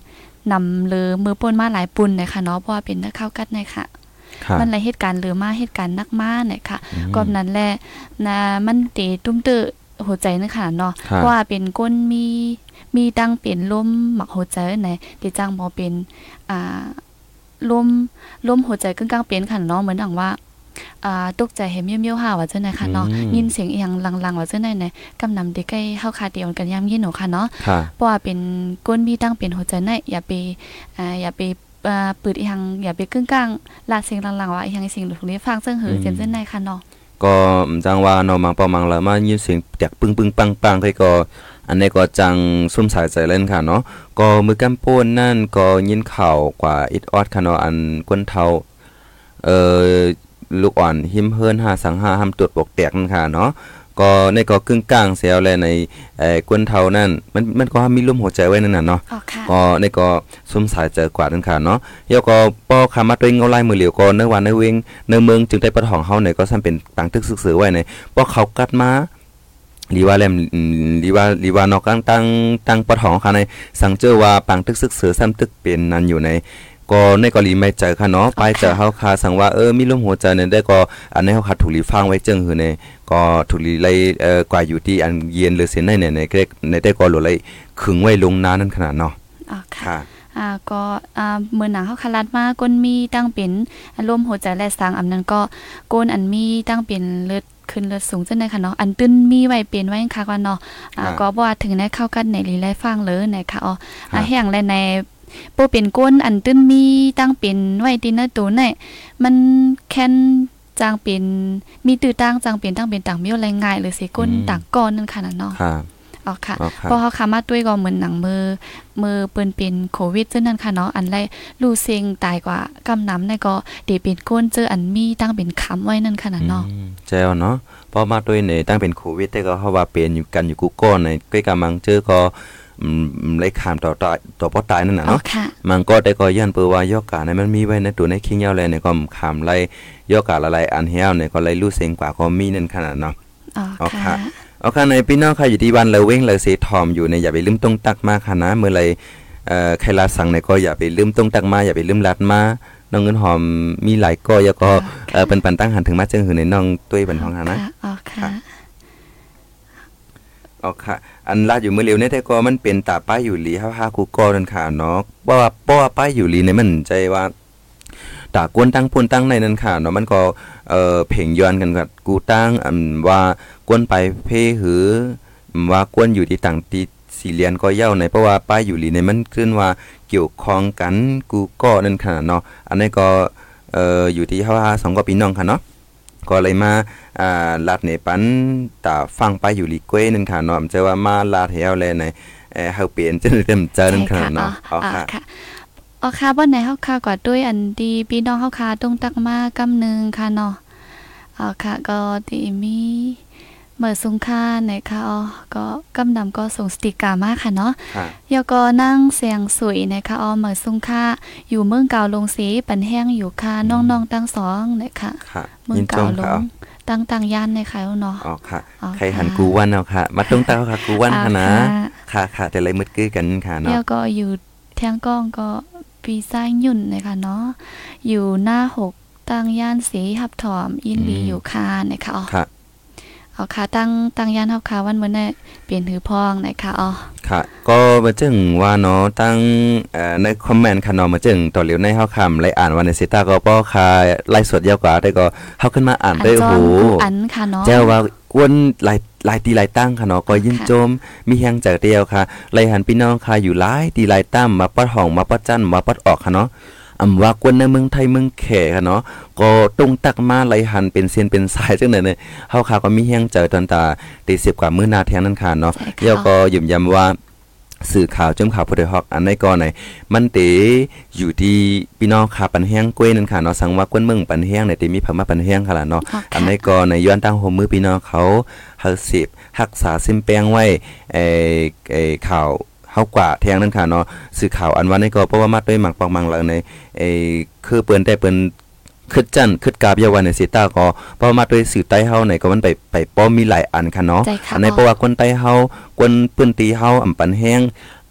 นำเลือมือป่นมาหลายปุ่นเลยค่ะเนาะเพราะว่าเป็นนักเข้ากัดเลยค่ะค่ะ มันไรเหตุการณ์หรือมาเหตุการณ์นักมาเนี่ยค่ะอืมก่อนนั้นแหละนะมันเตตุ้มเตอหัวใจนั่นค่ะเนาะครับเพราะว่าเป็นก้นมีมีดังเป็นลมหมักหัวใจไหนเดจังบ่เป็นอ่าลมลมหัวใจกึ่งกลางเป็นค่ะเนาะเหมือนดังว่าอ่าตกใจเห็นเมียวๆห่าว่าจังได๋ค่ะเนาะอืมยินเสียงอีหยังลังๆว่าจังได๋ไหนกำนำเด็กใกล้เฮาคาเดียวกันยามยินหนูค่ะเนาะค่ะเพราะว่าเป็นก้นมีตั้งเป็นหัวใจน่ะอย่าไปอ่าอย่าไปอ่า เปิดอีหังอย่าไปกึ่งกลางลาดเสียงหลังๆว่าอีหังสิ่งถูกนี้ฟังซึ่งหือเจมเส้นในค่ะเนาะก็จังว่าเนาะมังปอมังละมายินเสียงแตกปึ้งปึ้งปังปังให้ก็ อันนี้ก็จังซุ่มสายใจเล่นค่ะเนาะก็มือกำโป้นนั่นก็ยินข่าวกว่าอิดออดค่ะเนาะอันก้นเทาเอ่อลูกอ่อนหิมเฮิรน5สัง5ห้ามตรวจปกแตกนั่นค่ะเนาะ ก็ในก็ครึ่งกลางเสียวแลในเอ่อก้นเทานั่นมันมันก็มีลมหัวใจไว้นั่นน่ะเนาะอ๋อค่ะก็ในก็ซุ่มสายเจอกว่านั่นค่ะเนาะเดี๋ยวก็ป้อคามาตัวเองเงาไล่มือเหลียวก็ในวันในเวงในเมืองจึงได้ประทองเฮาเนี่ยก็ซ้ำเป็นต่างตึกศึกษอไว้ในป้อเขากัดมาลีว่าแลมอืมลีว่าลีว่านอกตั้งตั้งตั้งประทองค่ะในสังเจอว่าปังตึกศึกษอซ้ำตึกเป็นนั้นอยู่ใน ก็ในกรณีไม่เจอค่ะเนาะไปเจอเฮาคาสังว่าเออมีลมหัวใจเนี่ยได้ก็อันนี้เฮาคาถูกลีฟังไว้จึงหือในก็ถูกลีไล่เอ่อกว่าอยู่ที่อันเย็นหรือเสียในเนี่ยในก็ได้ในได้ก็หลดไล่ขึงไว้ลงน้านั่นขนาดเนาะอ๋อค่ะค่ะอ่าก็อ่าเมื่อหนังเขาคลัดมาก้นมีตั้งเป็นอารมณ์หัวใจและสางอำนั้นก็ก้นอันมีตั้งเป็นเลือดขึ้นเลือดสูงจังได๋ค่ะเนาะอันตื้นมีไว้เป็นไว้ค่ะว่าเนาะอ่าอ่าก็บ่ว่าถึงได้เข้ากันในลีไลฟังเลยนะคะอ๋อครัอ่าบแห่งและใน บ่เป็นก้นอันตื้นมีตั้งเป็นไว้ตินเนอร์ตัวไหนมันแค่นจางเป็นมีตื้อตั้งจางเป็นตั้งเป็นต่างมีอะไรง่ายหรือสิก้นต่างก้อนนั่นค่ะน่ะเนาะค่ะอ๋อค่ะอ๋อค่ะเพราะเขาคามาด้วยก็เหมือนหนังมือมือเปิ้นเป็นโควิดซึ่งนั่นค่ะเนาะอันไรลูเซงตายกว่ากำน้ำในก็เดเป็นก้นเจออันมีตั้งเป็นคำไว้นั่นค่ะน่ะเนาะอืมแจวเนาะพอมาด้วยในตั้งเป็นโควิดแต่ก็เฮาว่าเป็นอยู่กันอยู่กูก้อนในใกล้กำลังเจอก็อืม เลยขามต่อตายต่อบ่ตายนั่นน่ะอ๋อเนาะค่ะมันก็ได้ก็ย้อนเปือว่ายอกกาในมันมีไว้ในตัวในคิงยาวแลในก็ขามไล่ยอกกาละลายอันเฮียวในก็ไล่รู้เสียงกว่าก็มีนั่นขนาดเนาะอ๋ออ๋อค่ะค่ะเอาค่ะในพี่น้องค่ะอยู่ที่บ้านเราเว้งเราเสทอมอยู่ในอย่าไปลืมต้องตักมาค่ะนะเมื่อไรเอ่อใครลาสั่งในก็อย่าไปลืมต้องตักมาอย่าไปลืมลัดมาน้องเงินหอมมีหลายก็แล้วก็เออเป็นปันตั้งหันถึงมาเจิงหือในน้องตุ้ยบันทองค่ะนะอ๋อค่ะ อ๋อค่ะ อันลาดอยู่เมื่อเร็วเนี่ยแต่ก็มันเป็นตาป้ายอยู่หลีฮ่าฮ่ากูก็นั่นค่ะเนาะว่าว่าป้าป้ายอยู่หลีเนี่ยมันใจว่าตากวนตั้งพูนตั้งในนั่นค่ะเนาะมันก็เอ่อเพ่งย้อนกันกับกูตั้งอันว่ากวนไปเพ่หือว่ากวนอยู่ที่ต่างที่สี่เหลียนก็เย้าในเพราะว่าป้ายอยู่หลีเนี่ยมันขึ้นว่าเกี่ยวข้องกันกูก็นั่นค่ะเนาะอันนี้ก็เอ่ออยู่ที่ฮ่าฮ่าสองก็พี่น้องค่ะเนาะ ก็เลยมาอ่าลาดในปันตาฟังไปอยู่ลีกเว้นั่นค่ะเนาะเจอว่ามาลาดแถวเลยในเอ่อเฮาเปลี่ยนจนเต็มเจอนั่นค่ะเนาะอ๋ออ๋อค่ะค่ะอ๋อค่ะบ่ไหนเฮาค่ะก็ด้วยอันดีพี่น้องเฮาค่ะต้องตักมากำนึงค่ะเนาะอ๋อค่ะก็ดีมี เมื่อสุงค่าไหนค่ะอ๋อก็กำนำก็ส่งสติกเกอร์มาค่ะเนาะค่ะยอก็นั่งเสียงสวยนะคะออเหมือซุงค่าอยู่เมืองเก่าลงสีปันแห้งอยู่ค่ะน้องๆตั้งสองนะคะค่ะเมือยิงนจเก่ามลค่ะงตั้งต่างย่านนะคะเนาะอ๋อค่ะอ๋อใครหันค่ะกูวันเอาค่ะ มาตรงตาค่ะกูวันค่ะนะอ่าค่ะค่ะแต่เลยมืดกื้อกันค่ะแล้เนาะวก็อยู่เทียงกล้องก็ปีซ้ายยุ่นนะคะเนาะอยู่หน้าหกตั้งย่านสีหับถอมยินดีอยู่ค่ะนะคะอ๋อค่ะ เอาค่ะตั้งตั้งย่านหับค่ะวันเมื่อเนี่ยเปลี่ยนถือพองนะคะอ๋อค่ะ ก็มาจึงว่าเนาะตั้งเอ่อในคอมเมนต์ค่ะเนาะมาจึงต่อเหลียวในเฮาคำไล่อ่านวันในสิตาก็ป้อค่ะไล่สดยาวกว่าแต่ก็เฮาขึ้นมาอ่านอันได้จโอ้อโหนกูอันค่ะเนาะเจ้าว่ากวนหลายหลายตีหลายตั้งค่ะเนาะก็ยินค่ะโจม มีแฮงจากเดียวค่ะไล่หันพี่น้องค่ะอยู่หลายตีหลายตั้มมาปัดห้องมาปัดจันมาปัดออกค่ะเนาะ อำว่ากวนในเมืองไทยเมืองแขค่ะเนาะก็ตรงตักมาไล่หันเป็นเส้นเป็นสายจังได๋เนี่ยเฮาค่ะก็มีแฮงเจอตอนตาตี10กว่ามื้อนาแทงนั้นค่ะเนาะใช่ค่ะเดี๋ยวก็ยืมย้ำว่าสื่อข่าวจมข่าวผู้ใดฮอกอันในก่อนไหนมันเตอยู่ที่พี่น้องค่ะปันแห้งกล้วยนั่นค่ะเนาะสังว่ากวนเมืองปันแห้งเนี่ยเตมีพม่าปันแห้งค่ะล่ะเนาะอ๋ออันค่ะในก็ในย้อนตั้งโฮมมือพี่น้องเขาเฮาสิบรักษาซิมแปลงไว้เอ่อเอ่อข่าว เฮากว่าแทงนั่นค่ะเนาะสื่อข่าวอันว่าในก็เพราะว่ามาด้วยหมักปองมังแล้วในเอ่อคือเปิ้นได้เปิ้นคึดจันคึดกาบยาวันในสิตาก็เพราะว่ามาด้วยสื่อใต้เฮาในก็มันไปไปป้อมีหลายอันค่ะเนาะใจค่ะอันในเพราะว่าคนใต้เฮาคนปื้นตีเฮาอำปันแห้ง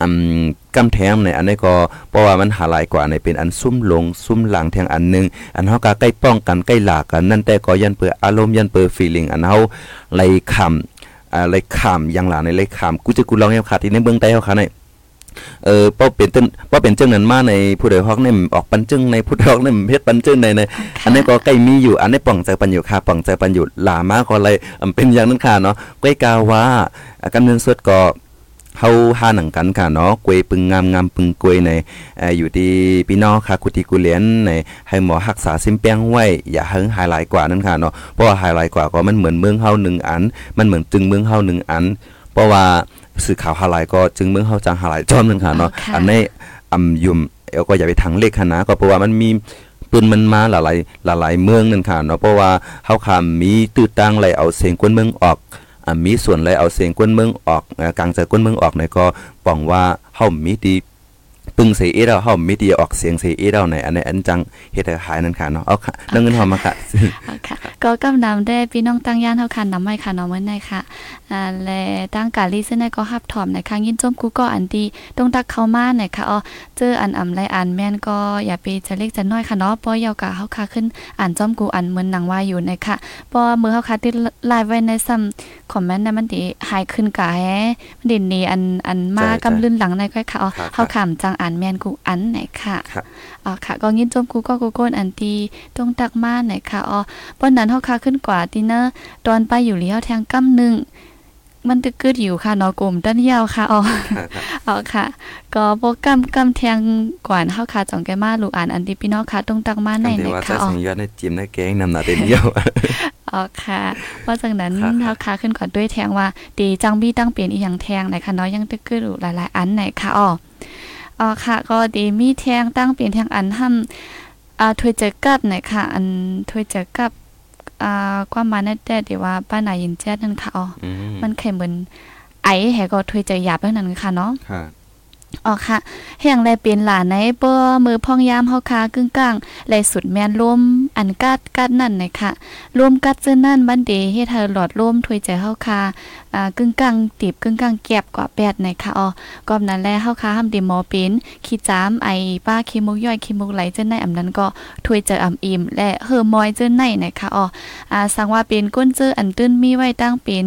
อำกำแทงในอันนี้ก็เพราะว่ามันหาหลายกว่าในเป็นอันซุ่มลงซุ่มหลังแทงอันหนึงอันเฮาก็ใกล้ป้องกันใกล้หลากกันนั่นแต่ก็ยันเปิดอารมณ์ยันเปิดฟีลิ่งอันเฮาไล่คำ อ่าไรขามอย่างหลานในไรขามกูจะกูลองเฮาขาดที่ในเบื้องใต้เฮาค่ะในเออเพราเป็นต้นเพราเป็นจังนั้นมาในผู้ใดฮอกเนี่ยออกปันจึงในผู้ใดฮอกเนี่ยเฮ็ดปันจึงในในอันนี้ก็ใกล้มีอยู่ อันนี้ป่องใจปันอยู่ค่ะป่องใจปันอยู่หลามาก็เลยเป็นอย่างนั้นค่ะเนาะก้อยกาว่าอ่ากำเนินสดก็ เฮาหาหนังกันค่ะเนาะกวยปึงงามงามปึงกวยในเอ่ออยู่ที่พี่น้องค่ะกุฏิกุเลียนในให้หมอรักษาซิมแป้งไว้อย่าเฮิงไฮไลท์กว่านั้นค่ะเนาะเพราะว่าไฮไลท์กว่าก็มันเหมือนเมืองเฮาหนึ่งอัน มันเหมือนจึงเมืองเฮาหนึ่งอัน เพราะว่าสื่อข่าวไฮไลท์ก็จึงเมืองเฮาจังไฮไลท์จอมนึงค่ะเนาะอันนี้อำยุ่มเอวก็อย่าไปทางเลขคณะก็เพราะว่ามันมีปืนมันมาหลายๆหลายๆเมืองนั่นค่ะเนาะเพราะว่าเฮาค่ะมีตื้อตั้งเลยเอาเสียงกวนเมืองออก มีส่วนเลยเอาเสียงก้นเมืองออกกลางใจก้นเมืองออกเนี่ยก็ปองว่าเฮามีดี ปึงเสียเราเฮามีดีออกเสียงเสียเราในอันนี้อันจังเฮ็ดให้หายนั่นค่ะเนาะเอาค่ะเรื่องเงินหอมมาค่ะค่ะก็กำนำได้พี่น้องตั้งย่านเฮาคันนำไว้ค่ะเนาะมื้อในค่ะอ่าและตั้งกาลีซึ่งก็ฮับถอมในครั้งยินจมกูก็อันดีตรงตักเข้ามาในค่ะอ๋อเจออันอำไรอันแม่นก็อย่าไปจะเล็กจะน้อยค่ะเนาะป้อยาวกะเฮาค่ะขึ้นอ่านจอมกูอันเหมือนหนังว่าอยู่ในค่ะป้อมือเฮาค่ะติดไลฟ์ไว้ในซ้ำคอมเมนต์นั้นมันดิหายขึ้นกะแฮมันดินี่อันอันมากำลื่นหลังในค่อยค่ะอ๋อเฮาขำจังอ่านแม่นกูอันไหนค่ะอ๋อค่ะ ก็ยินจมกูก็กูก้นอันดีตรงตักมาไหนค่ะอ๋อป้อนนั้นเฮาค่ะขึ้นกว่าติเนอร์ตอนไปอยู่เลี้ยวแทงกำนึงมันตึกกึดอยู่ค่ะเนาะกลุ่มด้านยาวค่ะอ๋ออ๋อค่ะ ก็โปรแกรมกำแทงกว่าเฮาค่ะจ่องแกมาลูกอ่านอันที่พี่น้องค่ะตรงตักมาในในค่ะอ๋อสัญญาในจิ้มในแกงนำหน้าเต็มเดียวอ๋อค่ะเพราะจากนั้นเฮาค่ะขึ้นก่อนด้วยแทงว่าดีจังบี้ตั้งเปลี่ยนอีหยังแทงไหนค่ะเนาะยังตึกกึดอยู่หลายๆ อันไหนค่ะอ๋อ อ๋อค่ะ ก็ดีมีแทงตั้งเปลี่ยนแทงอันทำอ่าถวยเจอกับไหนค่ะ อันถวยเจอกับอ่าความมาในแต่เดี๋ยวว่าป้านายินแจ้นั่นค่ะอ๋อมันแค่เหมือนไอ้แหก็ถวยใจหยาบแล้วนั่นค่ะเนาะ อ๋อค่ะแห่งแลเป็นหลานในเป้อมือพองยามเฮาคากึ่งกลางแลสุดแม่นลมอันกัดกัดนั่นนะคะรวมกัดซื่อนั่นบันเดเฮ็ดให้หลอดลมถวยใจเฮาคาอ่ากึ่งกลางตีบกึ่งกลางแก็บกว่าแปดนะคะอ๋อก็นั้นแลเฮาคาห้ามดีหมอเป็นขี้จามไอป้าขี้มุกย่อยขี้มุกไหลเจ้าในอำนั้นก็ถวยใจอำอิ่มและเฮอมอยเจ้าในนะคะอ๋ออ่าสังว่าเป็นก้นเจออันตื้นมีไว้ตั้งเป็น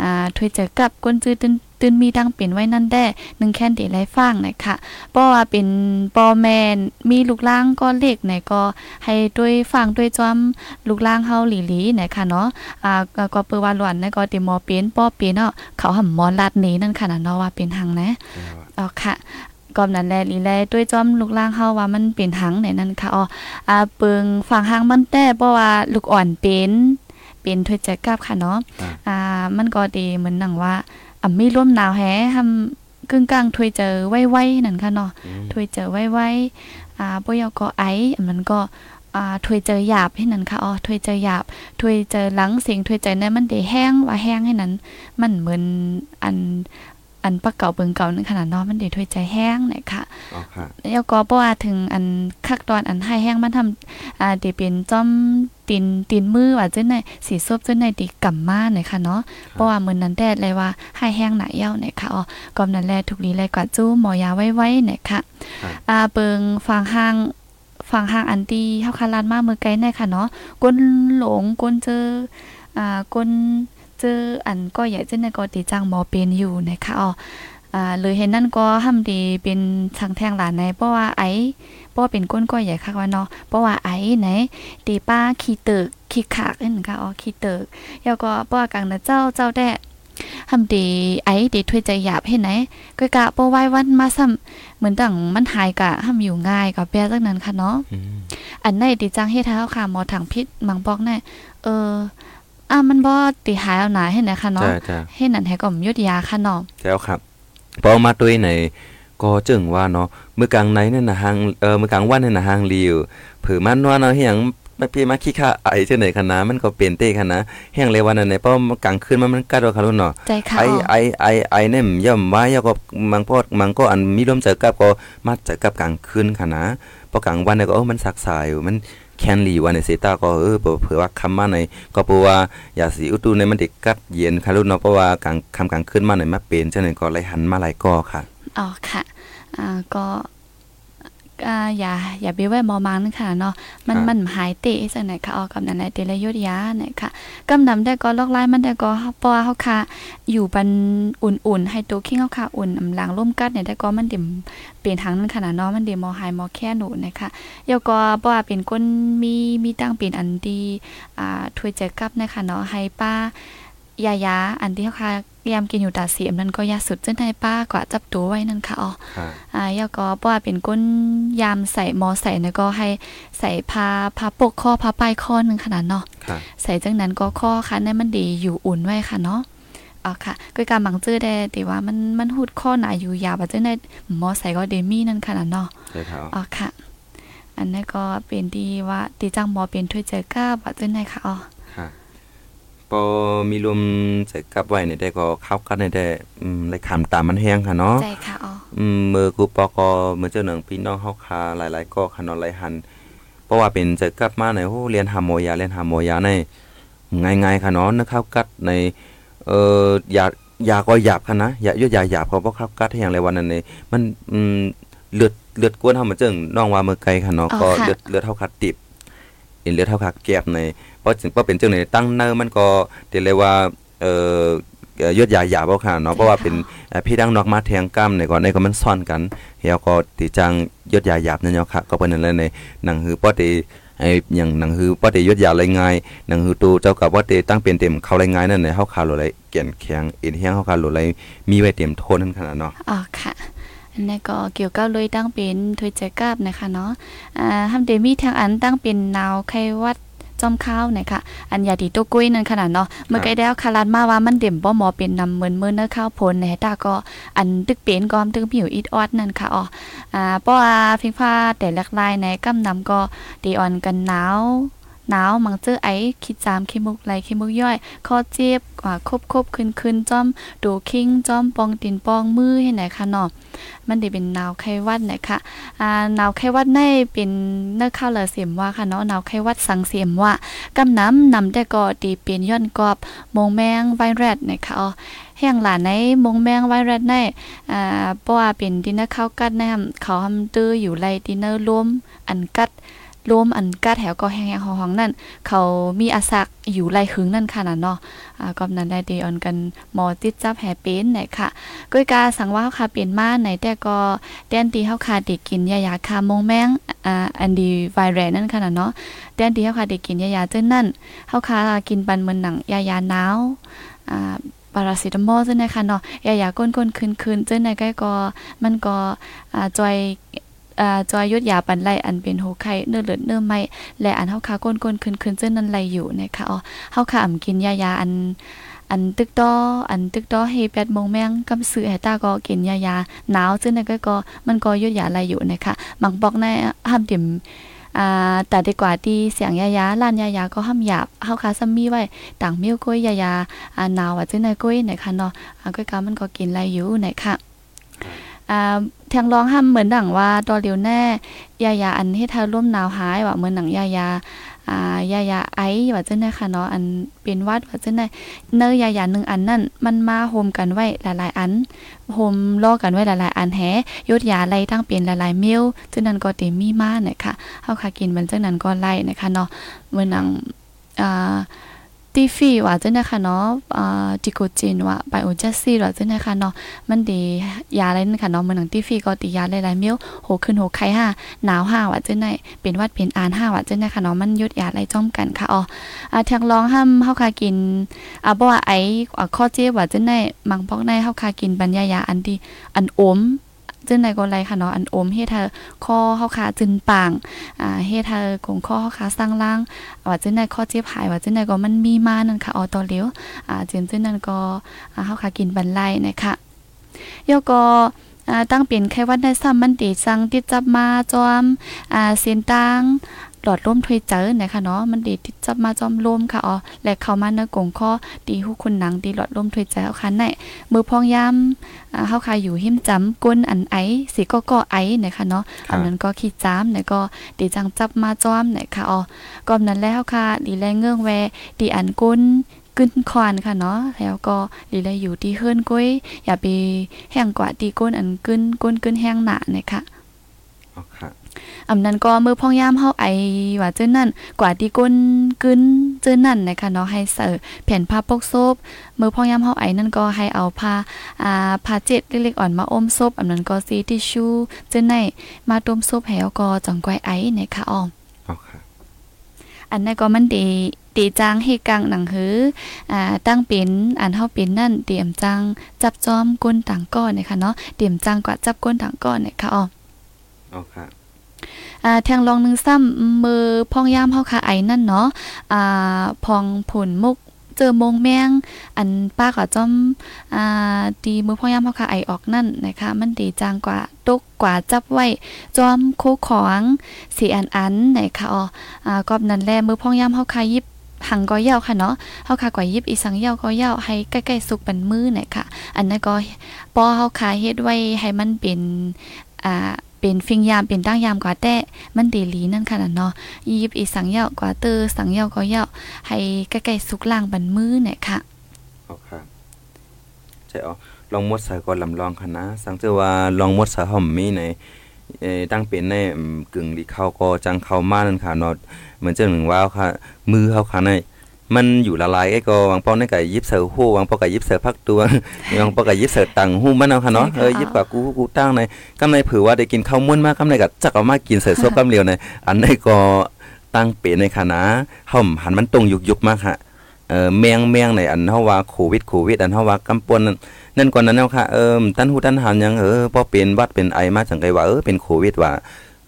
อ่าถวยใจกับก้นเจอตื้น ตื่นมีดังเป็นไว้นั่นแด้หนึ่งแค่นเดไรฟังนะคะเพราะว่าเป็นปอแมนมีลูกล่างก็เล็กไหนก็ให้ด้วยฟังด้วยจอมลูกล่างเฮาหลีหลีไหนค่ะเนาะอ่าก็เปิดว่าหลวนนะก็ติมอเป็นป้อเป็นเนาะเขาหำมอนลัดนี้นั่นค่ะเนาะว่าเป็นหังนะอ๋อค่ะกอมนั้นแลลีแลด้วยจอมลูกล่างเฮาว่ามันเป็นหังไหนนั่นค่ะอ๋ออ่าเปิงฟังหังมันแต่เพราะว่าลูกอ่อนเป็นเป็นถ้วยใจกับค่ะเนาะอ่ามันก็ดีเหมือนหนังว่า อ่ำมีร่วมหนาวแฮทำกึ่งกลางถวยเจอไว้ๆนั่นค่ะเนาะถวยเจอไว้ๆอ่าบ่ยอก็ไอมันก็อ่าถวยเจอหยาบให้นั่นค่ะอ๋อถวยเจอหยาบถวยเจอหลังเสียงถวยใจนั้นมันได้แห้งว่าแห้งให้นั้น มันเหมือนอัน อันปะเก่าเบิงเก่านั่นขนาดน้อมันได้ถวยใจแห้งนะคะอ๋อค่ะแล้วก็บ่ว่าถึงอันคักตอนอันให้แห้งมันทำอ่าได้เป็นจอมตีนตีนมือว่าจังได๋สีซบจังได๋ติกำมาหน่อยค่ะเนาะเพราะว่ามื้อนั้นแดดเลยว่าให้แห้งหนาเย้าหน่อยค่ะอ๋อกอมนั้นแลทุกลีเลยกว่าจู้หมอยาไว้ๆหน่อยค่ะอ่าเบิงฟังห้างฟังห้างอันตีเฮาคาลานมามือไกลหน่อยค่ะเนาะก้นหลงก้นเจออ่าก้น เจออันก็ใหญ่จังได๋ก็ติจังหมอเป็นอยู่นะคะอ๋ออ่าเลยเห็นนั่นก็ห้ำดีเป็นทางแทงหลานในเพราะว่าไอ้เพราะเป็นก้นก้อยใหญ่คักว่าเนาะเพราะว่าไอ้ไหนตีป้าขี้ตึกขี้ขากนั่นค่ะอ๋อขี้ตึกแล้วก็เพราะว่ากังนะเจ้าเจ้าแด้ทำดีไอ้ดีถ้วยใจหยาบเห็นไหนก็กะปไว้วันมาซ้ำเหมือนตั้งมันหายกะทำอยู่ง่ายกับแปรจักนั้นค่ะเนาะอันไหนดีจังเฮ็ดให้เฮาค่ะหมอถังพิษมังบอกแน่เออ อ่ามันบ่ติหายเอาหนาเห็นไหนค่ะเนาะเฮ็ดนั่นให้ก็มยุดยาค่ะเนาะแล้วครับพอมาด้วยในก็จึงว่าเนาะเมื่อกลางในนั่นน่ะหางเออเมื่อกลางวันนั่นน่ะหางลีวผือมันว่าเนาะเฮียงมาพี่มาขี้ข้าไอเช่นไหนคณะมันก็เปลี่ยนเต้คณะเฮียงเลยวันนั้นในเพราะกลางคืนมันมันกัดว่าคารุนเนาะไอไอไอไอเนี่ยย่อมว่าย่อก็มังพอดมังก็อันมีลมเจอกับก็มาเจอกับกลางคืนคณะพอกลางวันเนี่ยก็เออมันสักสายมัน แคนลีวันในเซตาก็เออเผื่อว่าคำมาในก็เพราะว่าอย่าสีอุตุในมันเด็กกัดเย็นคารุนเนาะเพราะว่ากลางคำกลางคืนมาในมาเป็นเช่นนั้นก็เลยหันมาหลายก็ค่ะอ๋อค่ะอ่าก็ อ่าอย่าอย่าไปไว้มอมังนึงค่ะเนาะมันมันหายเตะจังไหนค่ะออกกับนั้นไหนเตละยุทธยาไหนค่ะกำนำได้ก็ลอกไล่มันได้ก็ปอเฮาค่ะอยู่บันอุ่นๆให้ตัวคิงเฮาค่ะอุ่นอำลังร่มกัดเนี่ยได้ก็มันเต็มเปลี่ยนทางนั้นขนาดเนาะมันเดมอหายมอแค่หนูนะคะเยาก็บ่ว่าเป็นคนมีมีตั้งเป็นอันดีอ่าถวยใจกับนะคะเนาะให้ป้า ยายาอันที่เฮาค่ะยามกินอยู่ตาเสียมนั่นก็ยาสุดเจ้าในป้ากว่าจับตัวไว้นั่นค่ะอ๋อค่ะอ่ายาก็เพราะว่าเป็นก้นยามใส่หมอใส่นะก็ให้ใส่ผ้าผ้าปกข้อผ้าป้ายข้อหนึงขนาดเนาะค่ะใส่จังนั้นก็ข้อค่ะในมันดีอยู่อุ่นไว้ค่ะเนาะอ๋อค่ะก็การบังจื้อได้แต่ว่ามันมันหูดข้อหนาอยู่ยาวว่าจังได้หมอใส่ก็เดมี่นั่นขนาดเนาะใช่ค่ะอ๋อค่ะ อันนี้ก็เป็นดีว่าตีจังหมอเป็นถ้วยเจอก้าว่าจังได้ค่ะอ๋อ ค่ะพอมีรวมใส่กับไว้เนี่ยได้ก็เข้ากันได้อืมเลยขามตามมันแห้งค่ะเนาะใจค่ะอ๋ออืมมือกูปอกอมือเจ้าหนังพี่น้องเฮาคาหลายๆก็ขนอนหลายหันเพราะว่าเป็นจะกลับมาในโหเรียนหาหมอยาเรียนหาหมอยาในง่ายๆค่ะเนาะนะครับกัดในเอ่อยายาก็หยาบค่ะนะยายอยาหยาบเขาบ่ครับกัดให้อย่างไรวันนั้นนี่มันอืมเลือดเลือดกวนเฮามาจึงน้องว่ามือไกลค่ะเนาะก็เลือดเลือดเท่าคัดติบเห็นเลือดเท่าคัดแก็บในเพ ราะถึงเพราะเป็นจังในตั้งเนินมันก็เรียกเลยว่าเอ่อเอ่อยอดยาหยาบเอาค่ะเนาะเพราะว่าเป็นเอ่อพี่ดังนอกมาแทงกล้ามในก่อนในก็มันซ่อนกันเฮียก็ติจังยศยาหยาบนั่นเนาะค่ะก็เป็นนั่นแหละในหนังฮือป้อติไอ้อย่างหนังฮือป้อติยศยาไรง่ายหนังฮือตูเจ้ากับว่าติตั้งเป็นเต็มเข้าไรง่ายนั่นในเฮาคาโลไรเกียนแข็งเอ็นเฮียงเฮาคาโลไรมีไว้เต็มโทนนั่นขนาดเนาะอ๋อค่ะอันนี้ก็เกี่ยวกับเลยตั้งเป็นถ้วยเจอกับนะคะเนาะอ่าทำเดมี่ทางอันตั้งเป็นนาวไขวัด จอมข้าวนะคะอันยาดีตัวกุ้ยนั่นขนาดเนาะเมื่อกี้แล้วคาราดมาว่ามันเด่มบ่หมอเป็นนำเหมือนมื้อเนื้อข้าวพลในตาก็อันตึกเป็นกอมตึกผิวอีดออดนั่นค่ะอ๋ออ่าเพราะว่าพิงฟ้าแต่หลากหลายในกำนำก็ดีออนกันหนาว หนาวมังเจอไอคิดจามขี้มุกไหลขี้มุกย่อยคอเจ็บกว่าคบคบขึ้นขึ้นจ้อมดูคิงจ้อมปองตินปองมือให้ไหนคะเนาะมันได้เป็นหนาวไข้วัดไหนคะอ่าหนาวไข้วัดในเป็นเนื้อข้าวเหลือเสียมว่าค่ะเนาะหนาวไข้วัดสังเสียมว่ากำน้ำนำแต่ก็ตีเป็นย้อนกอบมงแมงไวรัสนะคะอ๋อแห้งหลานในมงแมงไวรัสในอ่าเพราะว่าเป็นดินเนอร์ข้าวกัดนะครับเขาทำตื้ออยู่ไรดินเนอร์รวมอันกัด รวมอันกัดแถวก็แห้งๆห้องๆนั่น เขามีอาศักอยู่ไรหึงนั่นค่ะนะเนาะอ่าก็นั้นได้เดีออนกันหมอติดจับแห่เป็นไหนค่ะก้อยกาสังว่าเฮาค่ะเป็นมาไหนแต่ก็แดนตีเฮาค่ะได้กินยายาคามงแมงอ่าอันดีไวรัสนั่นค่ะนะเนาะแดนตีเฮาค่ะได้กินยายาเจ้านั่นเฮาค่ะกินปันเหมือนหนังยายาหนาวอ่าปาราซิตามอลเจ้านะคะเนาะยายาก้นก้นคืนคืนเจ้าในใกล้ก็มันก็อ่าจอย จอยยุดยาปันไลอันเป็นโหไข้เนื้อเลือดเนื้อไม่และอันเฮาคาก้นก้นคืนคืนเจ้านั้นไหลอยู่นะคะอ๋อเฮาคาอ่ำกินยายาอันอันตึกต้ออันตึกต้อเฮแปดโมงแมงกำซื้อให้ตาก็กินยายาหนาวซึ่งในก็ก็มันก็ยุดยาไหลอยู่นะคะบางบอกในห้ามติ่มอ่าแต่ดีกว่าที่เสียงยายาล้านยายาก็ห้ามหยาบเฮาคาซัมมี่ไว้ต่างมิ้วก้อยยายาอ่าหนาวอะจึงในกุ้ยไหนคะเนาะอ่ากุ้ยกามันก็กินอะไรอยู่ไหนค่ะอ่า ทางร้องห้ามเหมือนดังว่าตอเดียวแน่ยายาอันให้เธอร่วมหนาวหายว่าเหมือนหนังยายาอ่ายายาไอว่าจึงได้ค่ะเนาะอันเป็นวัดว่าจึงได้เนยยายาหนึ่งอันนั่นมันมาโฮมกันไว้หลายๆอันโฮมล่อกันไว้หลายๆอันแฮยดยาไล่ตั้งเป็นหลายๆเมลจึงนั้นก็เต็มมีมาเนี่ยค่ะเฮาค่ะกินมันจึงนั้นก็ไล่นะคะเนาะเหมือนหนังอ่า ตีฟีว่าจังนะคะเนาะอ่าดิโกจินว่าไบโอเจสซี่ว่าจังนะคะเนาะมันดียาอะไรนั่นค่ะเนาะมันหนังตีฟีก็ตียาหลายๆเมียวโหขึ้นโหไข้ห้าหนาวห้าว่าจังไดเป็นวัดเป็นอ่านห้าว่าจังนะคะเนาะมันยุดยาอะไรจ้อมกันค่ะอ๋ออ่าทางร้องห้ามเฮาคากินอ่าบ่ว่าไออ่าข้อเจ็บว่าจังไดมังพอกในเฮาคากินปัญญายาอันที่อันอม จึงในก็ไรค่ะเนาะอันอมเฮ็ดให้ข้อเฮาคาจึนปางอ่าเฮ็ดให้คงข้อเฮาคาสร้างล่างว่าจึงได๋ข้อเจ็บหายว่าจึงได๋ก็มันมีมานั่นค่ะออตอเลียวอ่าจึงจึงนั้นก็อ่าเฮาคากินบันไลนะคะยอก็อ่าตั้งเป็นไข้วัดในซ้ำมันติจังติดจับมาจอมอ่าเส้นตั้ง หลอดลมถ้วยเจอนะคะเนาะมันดีติดจับมาจอมลมค่ะอ๋อและเข้ามาในกงข้อตีหูคุณหนังตีหลอดลมถ้วยเจอเอาคันไหนมือพองยามอ่าเฮาค่ะอยู่หิมจำก้นอันไอสิก็ก็ไอนะคะเนาะอันนั้นก็ขี้จามเนี่ยก็ดีจังจับมาจอมเนี่ยค่ะอ๋อก่อนนั้นแล้วค่ะ ดีแลเงื่องแวดีอันก้นกึ้นควานค่ะเนาะแล้วก็ดีแลอยู่ที่เฮิรนก้อยอย่าไปแห้งกว่าตีก้นอันกึ้นก้นกึ้นแห้งหนาเนี่ยค่ะอ๋อค่ะ อำนั้นก็มือพ่องยามเฮาไอว่าเจ้านั่นกว่าที่ก้นกึ้นเจ้านั่นนะคะเนาะให้เสิร์ฟแผ่นผ้าปกซบมือพ่องยามเฮาไอนั่นก็ให้เอาผ้าอ่าผ้าเจ็ดเล็กๆอ่อนมาอมซบอำนั้นก็ซีทิชชูเจ้าไหนมาต้มซบแหวก็จังก้อยไอเนี่ยค่ะอ้อมอ๋อค่ะอันนั้นก็มันดีตีจางเฮกังหนังหืออ่าตั้งเป็นอันเฮาเป็นนั่นเตรียมจังจับจอมก้นต่างก้อนนะคะเนาะเตรียมจังกว่าจับก้นต่างก้อนนะคะอ๋ออ๋อค่ะ อ่าแทงลองหนึงซ้ำมือพองยามเฮาค่ะไอนั่นเนาะอ่าพองผลมุกเจอมงแมง อันป้าก็จอมอ่าตีมือพองยามเฮาค่ะไอออกนั่นนะคะมันดีจังกว่าตกกว่าจับไว้จอมโคของสีอันอันนะคะอ๋ออ่ากอบนั้นแลมือพองยามเฮาค่ะยิบหังก็ยาวค่ะเนาะเฮาค่ะกว่ายิบอีสังยาวก็ยาวให้ใกล้ๆสุกเป็นมือเนี่ยค่ะอันนั้นก็ปอเฮาค่ะเฮ็ดไว้ให้มันเป็นอ่า เป็นฟิงยามเป็นตั้งยามกว่าแต่มันเดลีนั่นค่ะน่ะเนาะยิบอีสังเยาวกว่าเตอสังเยาวก็เยาวให้ใกล้ๆสุกล่างบันมือเนี่ยค่ะอ๋อค่ะใช่อ๋อลองมดใส่ก่อนลำลองค่ะนะสังเจอว่าลองมดใส่หอมมีในตั้งเป็นในกึ่งลีเข้าก็จังเข้ามานั่นค่ะเนาะเหมือนเจ้าหนึ่งว่าวค่ะ มือเขาค่ะใน มันอยู่ละลายไอ้ก็วางป้อในไก่ยิบเสือหู้วางป้อไก่ยิบเสือพักตัววางป้อไก่ยิบเสือตังหู้มันเอาค่ะเนาะใช่ค่ะเออยิบกับกูกูตั้งในกำในเผื่อว่าได้กินข้าวม้วนมากกำในกับจักเอามากินเสือซบกำเหลียวในอันในก็ตั้งเป็นในค่ะนะห่อมหันมันตรงยุกยุกๆมากค่ะเอ่อเมียงเมียงในอันเฮาว่าโควิดโควิดอันเฮาว่ากำปวนนั่นนั่นก่อนนั้นแล้วค่ะเอิ่มตันหูตันหันหยังเออพอเป็นหวัดเป็นไอมาจังไกว่าเออเป็นโควิดว่า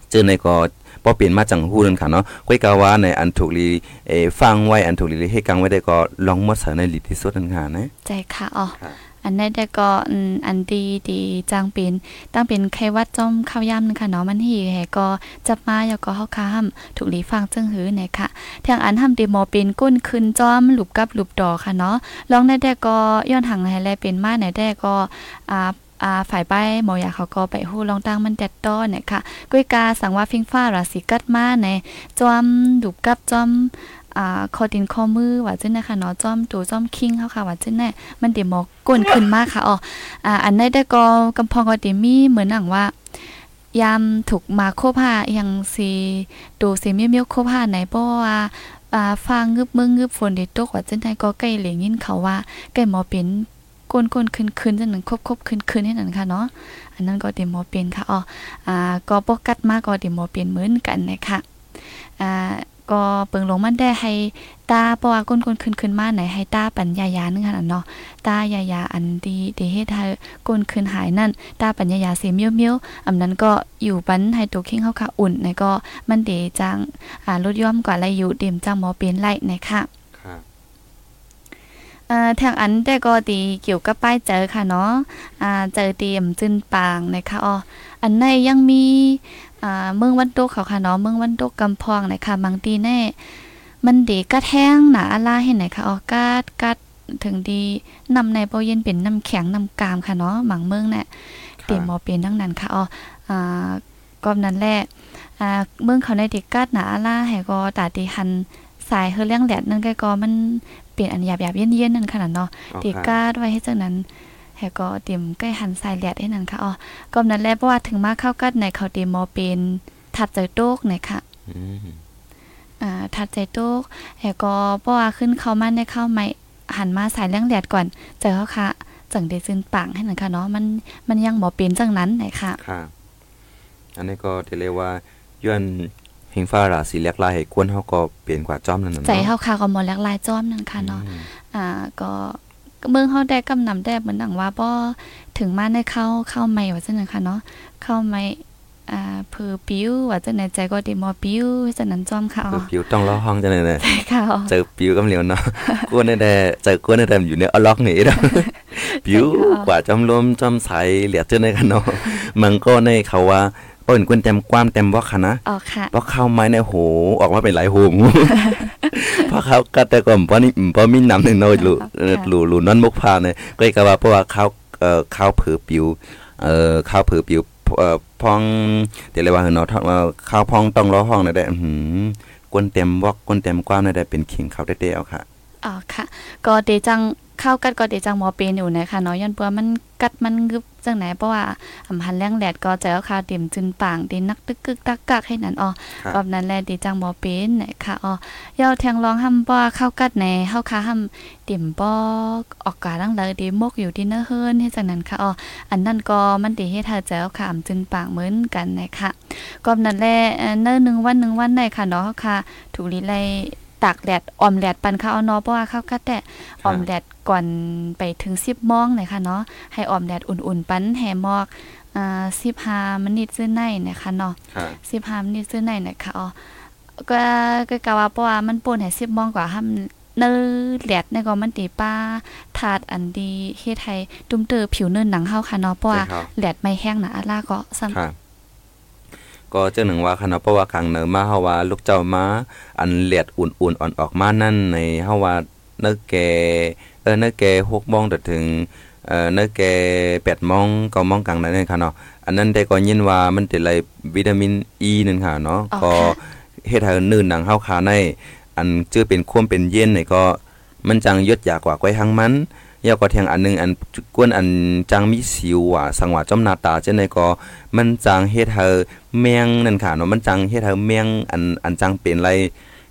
เจอในก็ พอเป็นมาจังหูนั่นค่ะเนาะก้อยกาว่าในอันถูกลีเออฟังไว้อันถูกลีให้กังไว้ได้ก็ลองหมดสาในลีที่สุดนั่นค่ะนะใจค่ะอ๋อครับอันนั้นแต่ก็อืมอันดีดีจังเป็นตั้งเป็นไขวัดจอมข้าวยำนึงค่ะเนาะมันหีแหก็จับมาแล้วก็เฮาค้ามถูกหลีฟังจึงหือเนี่ยค่ะทางอันทำเดโมเป็นก้นขึ้นจอมหลุบกับหลุบดอค่ะเนาะลองได้แต่ก็ย้อนหังให้แลเป็นมาไหนได้ก็อ่าอ่า ฝ่ายป้ายหมอยาเขาก็ไปฮู้ลองตั้งมันแดดต้อนเนี่ยค่ะก้ยกาสังว่าฟิงฟ้าราศีกัดมาในจอมหลุบกับจอมอ่าคอดินคอมือว่าจังนะคะเนาะจ้อมตัวจ้อมคิงเฮาค่ะว่าจังแน่มันเดี๋ยวหมอกก้นขึ้นมากค่ะอ๋ออ่าอันได้ได้ก็กำพองก็ติมีเหมือนหนังว่ายามถูกมาโคผ้ายังสิดูสิเมียวเมียวโคผ้าไหนบ่ว่าอ่าฟางงึบมึงงึบฝนได้ตกว่าจังไดก็ใกล้เหลียงยินเขาว่าใกล้หมอเป็น ก้นก้นขึ้นขึ้นจังนั้นครบครบขึ้นขึ้นให้นั่นค่ะเนาะอันนั้นก็เดี๋ยวหมอเป็นค่ะอ๋ออ่าก็บ่กัดมากก็เดี๋ยวหมอเป็นเหมือนกันนะคะอ่าก็เปิงลงมันได้ให้ตาเพราะว่าก้นคนขึ้นขึ้นมาไหนให้ตาปัญญายานึงขนาดเนาะตายายาอันดีเดเฮ็ดให้ก้นขึ้นหายนั่นตาปัญญายาเสียเมียวเมียวอำนั้นก็อยู่ปันให้ตัวเข่งเฮาค่ะอุ่นในก็มันเดจังอ่าลดย่อมกว่าไรอยู่เต็มจังหมอเป็นไล่นะคะ ค่ะอ่าทางอันแต่ก็ดีเกี่ยวกับป้ายเจอค่ะเนาะอ่าเจอเตรียมจึนปางนะคะอ๋ออันในยังมีอ่าเมืองวันโตกเขาค่ะเนาะเมืองวันโตกกำพองนะคะบางทีแน่มันเดกัดแห้งหนาอะลาเห็นไหนคะอ๋อกัดกัดถึงดีนำในโปเย็นเป็นน้ำแข็งน้ำกามค่ะเนาะหมังเมืองเนี่ยเตรียมหมอเป็นทั้งนั้นค่ะอ๋ออ่าก็นั้นแหละอ่าเมืองเขาในเด็กกัดหนาอะลาให้ก็ตาตีหัน สายเฮอเลี้ยงแหลดนั่นก็ก็มันเปลี่ยนอันหยาบๆเย็นๆนั่นขนาดเนาะอ๋อเด็กค่ะกาดไว้ให้จังนั้นแหก็เตรียมใกล้หันสายแหลดให้นั่นค่ะอ๋อก็นั้นแหละเพราะว่าถึงมาเข้ากัดในเขาเตรียมหมอเป็นถัดใจโต๊กหน่อยค่ะอืมอ่าถัดใจโต๊กแหก็เพราะว่าขึ้นเข้ามาในเข้าไม่หันมาสายเรื่องแดดก่อนเจอเขาค่ะจังเดซึนปังให้นั่นค่ะเนาะมันมันยังบ่เป็นจังนั้นไหนค่ะค่ะ อันนี้ก็ที่เรียกว่าย้อน เฮงฟ้าราศีเลียกลายให้กวนเฮาก็เปลี่ยนกว่าจ้อมนั่นน่ะใจเนาะเฮาค่ะก็หมอแลกลายจ้อมนั่นค่ะเนาะอืมอ่าก็เมืองเขาได้กำนำได้เหมือนหนังว่าบ่ถึงมาในเข้าเข้าไม่ว่าจังนั้นค่ะเนาะเข้าไม่อ่าเพือปิ้วว่าจังไหนใจก็ได้มอปิ้วจังนั้นจอมค่ะคือผิวต้องล้อห้องจังได๋เนี่ยใช่ค่ะอ๋อเจอปิวกำเหลียวเนาะกวนได้เจอกวนได้อยู่ในอล็อกนี่เนาะปิวกว่าจอมลมจอมใสเหลียดเจอในกันเนาะมันก็ในเขาว่า เปิ้นกวนเต็มความเต็มว่าค่ะนะอ๋อค่ะเพราะเข้าไม้ในโหออกมาเป็นหลายโหงเพราะเขาก็แต่ก่อนเพราะนี่เพราะมีน้ำหนึ่งเนาะหลูเออหลูหลูนั่นมุกพาเนี่ยก็เลยก็ว่าเพราะว่าเขาเอ่อเขาเผือปิวเอ่อเขาเผือปิวเอ่อพองเดี๋ยวเรียกว่าเนาะเอ่อข้าวพองต้องรอห้องได้ได้อื้อหือกวนเต็มวอกกวนเต็มความได้ได้เป็นขิงเขาได้เดียวค่ะ อ๋อค่ะ ก็เดจังเข้ากัดก็เดจังหมอเป็นอยู่นะคะเนาะย้อนเปื่อมันกัดมันงึบจังไหนเพราะว่าอำหันแรงแดดก็ใจเอาค่ะเต็มจึนปางเดนักตึกกึกตักกักให้นั้นอ๋อครับแบบนั้นแหละเดจังหมอเป็นนะคะอ๋อยาวแทงรองห้ำบ่เข้ากัดในเฮาค่ะห้ำเต็มบ่ออกกาดังเลยเดมกอยู่ที่เนอเฮิรนให้จังนั้นค่ะอ๋ออันนั้นก็มันเดเฮ็ดให้ใจเอาค่ะอำจึนปางเหมือนกันนะคะก็แบบนั้นแหละเอ่อเนอหนึ่งวันหนึ่งวันได้ค่ะเนาะเฮาค่ะถูกลีไล ตากแดดออมแดดปันข้าวเนาะเพราะว่าข้าวคัดแต่ออมแดดก่อนไปถึง10โมงเลยค่ะเนาะให้ออมแดดอุ่นๆ ปันแห่หมอกอ่า15มินิซื่อในนะคะเนาะค่ะ15มินิซื่อในนะคะอ๋อก็ก็กะว่าเพราะว่ามันป่นให้10โมงกว่าห้ำเนื้อแดดนี่ก็มันตีป้าถาดอันดีเฮ็ดให้ตุ้มเตอผิวเนื้อหนังเฮาค่ะเนาะเพราะว่าใช่ครับแดดไม่แห้งนะอะล่าก็ซ้ำค่ะ ก็เจ้าหนึ่งว่าคณะเพราะว่ากลางเหนือมาเฮาว่าลูกเจ้ามาอันเลียดอุ่นๆอ่อนออกมานั่นในเฮาว่าเนื้อแกเออเนื้อแก6โมงถึงเอ่อเนื้อแก8โมง9โมงกลางนั้นค่ะเนาะอันนั้นได้ก็ยินว่ามันเป็นไรวิตามินอีนั่นค่ะเนาะอ๋อก็ค่ะเฮ็ดให้นื่นหนังเฮาขาในอันจื้อเป็นควมเป็นเย็นนี่ก็มันจังยดยากว่าก้อยหังมัน ยาวกว่าเทียงอันหนึงอันกวนอันจังมีสิวอะสังว่าจอมหน้าตาจังไดก็มันจังเฮ็ดให้แมงนั่นค่ะเนาะมันจังเฮ็ดให้แมงอันอันจังเป็นไร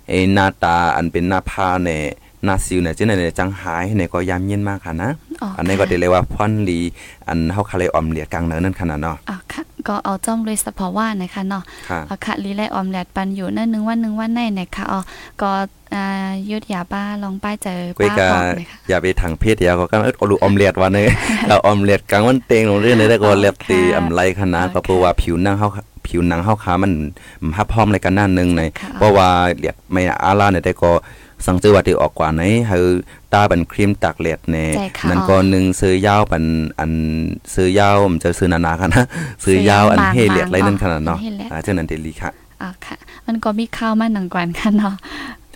ไอ้หน้าตาอันเป็นหน้าผาเนี่ยหน้าสิวเนี่ยจังได๋จังหายเนี่ยก็ยามเย็นมากค่ะนะอ๋ออันนี้ก็ค่ะได้เลยว่าพ่อนลีอันเฮาคาเลยออมเลียดกลางเนินนั่นขนาดเนาะอะค่ะก็เอาจ้อมเลยสภาวะนะคะเนาะค่ะเอาค่ะลีไลออมแลดปันอยู่นั่นหนึงวันหนึงวันในนะคะอ๋อก็อ่า ยุดยาป้าลองป้ายเจอก้อยป้ากะบอกเลยค่ะอย่าไปทางเพศเดียวก็กันเออเอาลูกออมเลียดว่าเนยเราออมเลียดกลางวันเตงลงเรื่องเลยได้ก็เลียดตีอำไรขนาดก็เพราะว่าผิวหนังเฮาผิวหนังเฮาขามันมันฮับพร้อมเลยกันนั่นนึงในค่ะเพราะว่าเลียดไม่อาลาเนี่ยได้ก็สังเจอว่าที่ออกกว่าไหนเฮาตาบันครีมตากเลียดเนี่ยใช่ค่ะนั่นก็หนึงซื้อยาวปันอันซื้อยาวมันจะซื้อนานากันนะซื้อยาวอันเฮเลียดไรนั่นขนาดเนาะเฮเลียดอ่าเจ้านั้นเดลีค่ะอ่าค่ะ มันก็มีข้าวมาหนังกวนค่ะเนาะ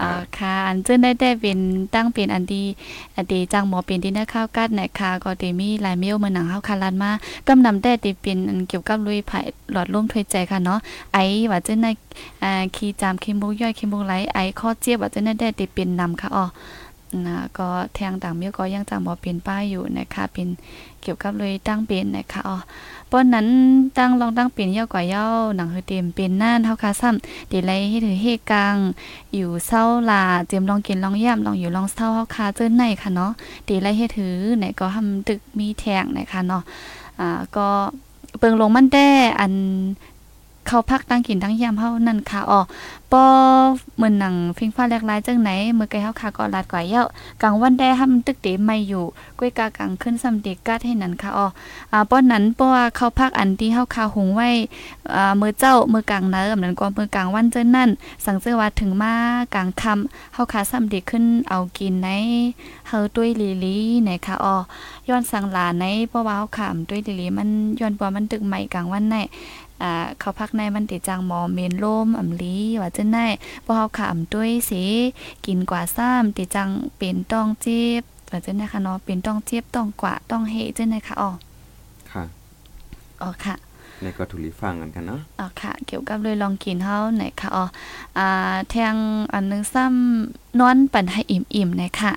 อ่าค่ะอันซึ่งได้ได้เป็นตั้งเป็นอันดีอันดีจังหมอเป็นที่นักข้าวกัดนะคะก็ได้มีหลายเมลมาหนังเฮาคารันมากำนำได้ที่เป็นอันเกี่ยวกับลุยไผ่หลอดลมถ้วยใจค่ะเนาะไอว่าจะในอ่าคีจามเคมุกย่อยเคมุกไหลไอข้อเจี๊ยบว่าจะได้ได้ที่เป็นนำค่ะอ๋อ นะก็แทงต่างเมียก็ยังจังบ่เป็นป้ายอยู่นะคะเป็นเกี่ยวกับเลยตั้งเป็นนะคะอ๋อป้อนนั้นตั้งลองตั้งเป็นเย่ากว่าเย่าหนังเฮอเต็มเป็นน่านเฮาคาซ้ำดีไลให้ถือเฮกลางอยู่เศร้าลาเจียมลองกินลองย่ำลองอยู่ลองเศร้าเฮาคาเจิ้นในค่ะเนาะดีไลให้ถือไหนก็ทำตึกมีแทงนะคะเนาะอ่าก็เปิงลงมันได้อัน เขาพักตั้งกินตั้งยามเฮานั่นค่ะอ๋อปอเหมือนหนังฟิงฟ้าแลกลายจังไหนมือไกลเฮาค่ะก็ลาดกว่าเย้ากลางวันได้ทำตึกเตไม่อยู่ก้วยกากลางขึ้นซ้ำเด็กกาดให้นั่นค่ะอ๋ออ่าป้อนนั้นเพราะว่าเขาพักอันที่เฮาคาหุงไว้อ่ามือเจ้ามือกลางเนิมนั้นก็มือกลางวันเจิ้นนั่น สังเจอว่าถึงมากลางค่ำเฮาคาซ้ำเด็กขึ้นเอากินในเฮาด้วยลีลีนะคะอ๋อย้อนสังหลาในเพราะว่าเฮาขามด้วยลีลีมันย้อนบ่มันตึกใหม่กลางวันใน อ่าเขาพักในมันติจังหมอเมนโลมอำลีว่าจังได๋เพราะเฮาขามด้วยสิกินกว่าซ้ำติจังเป็นต้องเจ็บว่าจังได๋ค่ะเนาะเป็นต้องเจ็บต้องกว่าต้องเฮจังได๋ค่ะอ๋อค่ะอ๋อค่ะในก็ทุลีฟังกันกันเนาะอ๋อค่ะ เกี่ยวกับเลยลองกินเฮาไหนค่ะอ๋ออ่าแทงอันหนึงซ้ำนอนปันให้อิ่มๆหน่อยค่ะ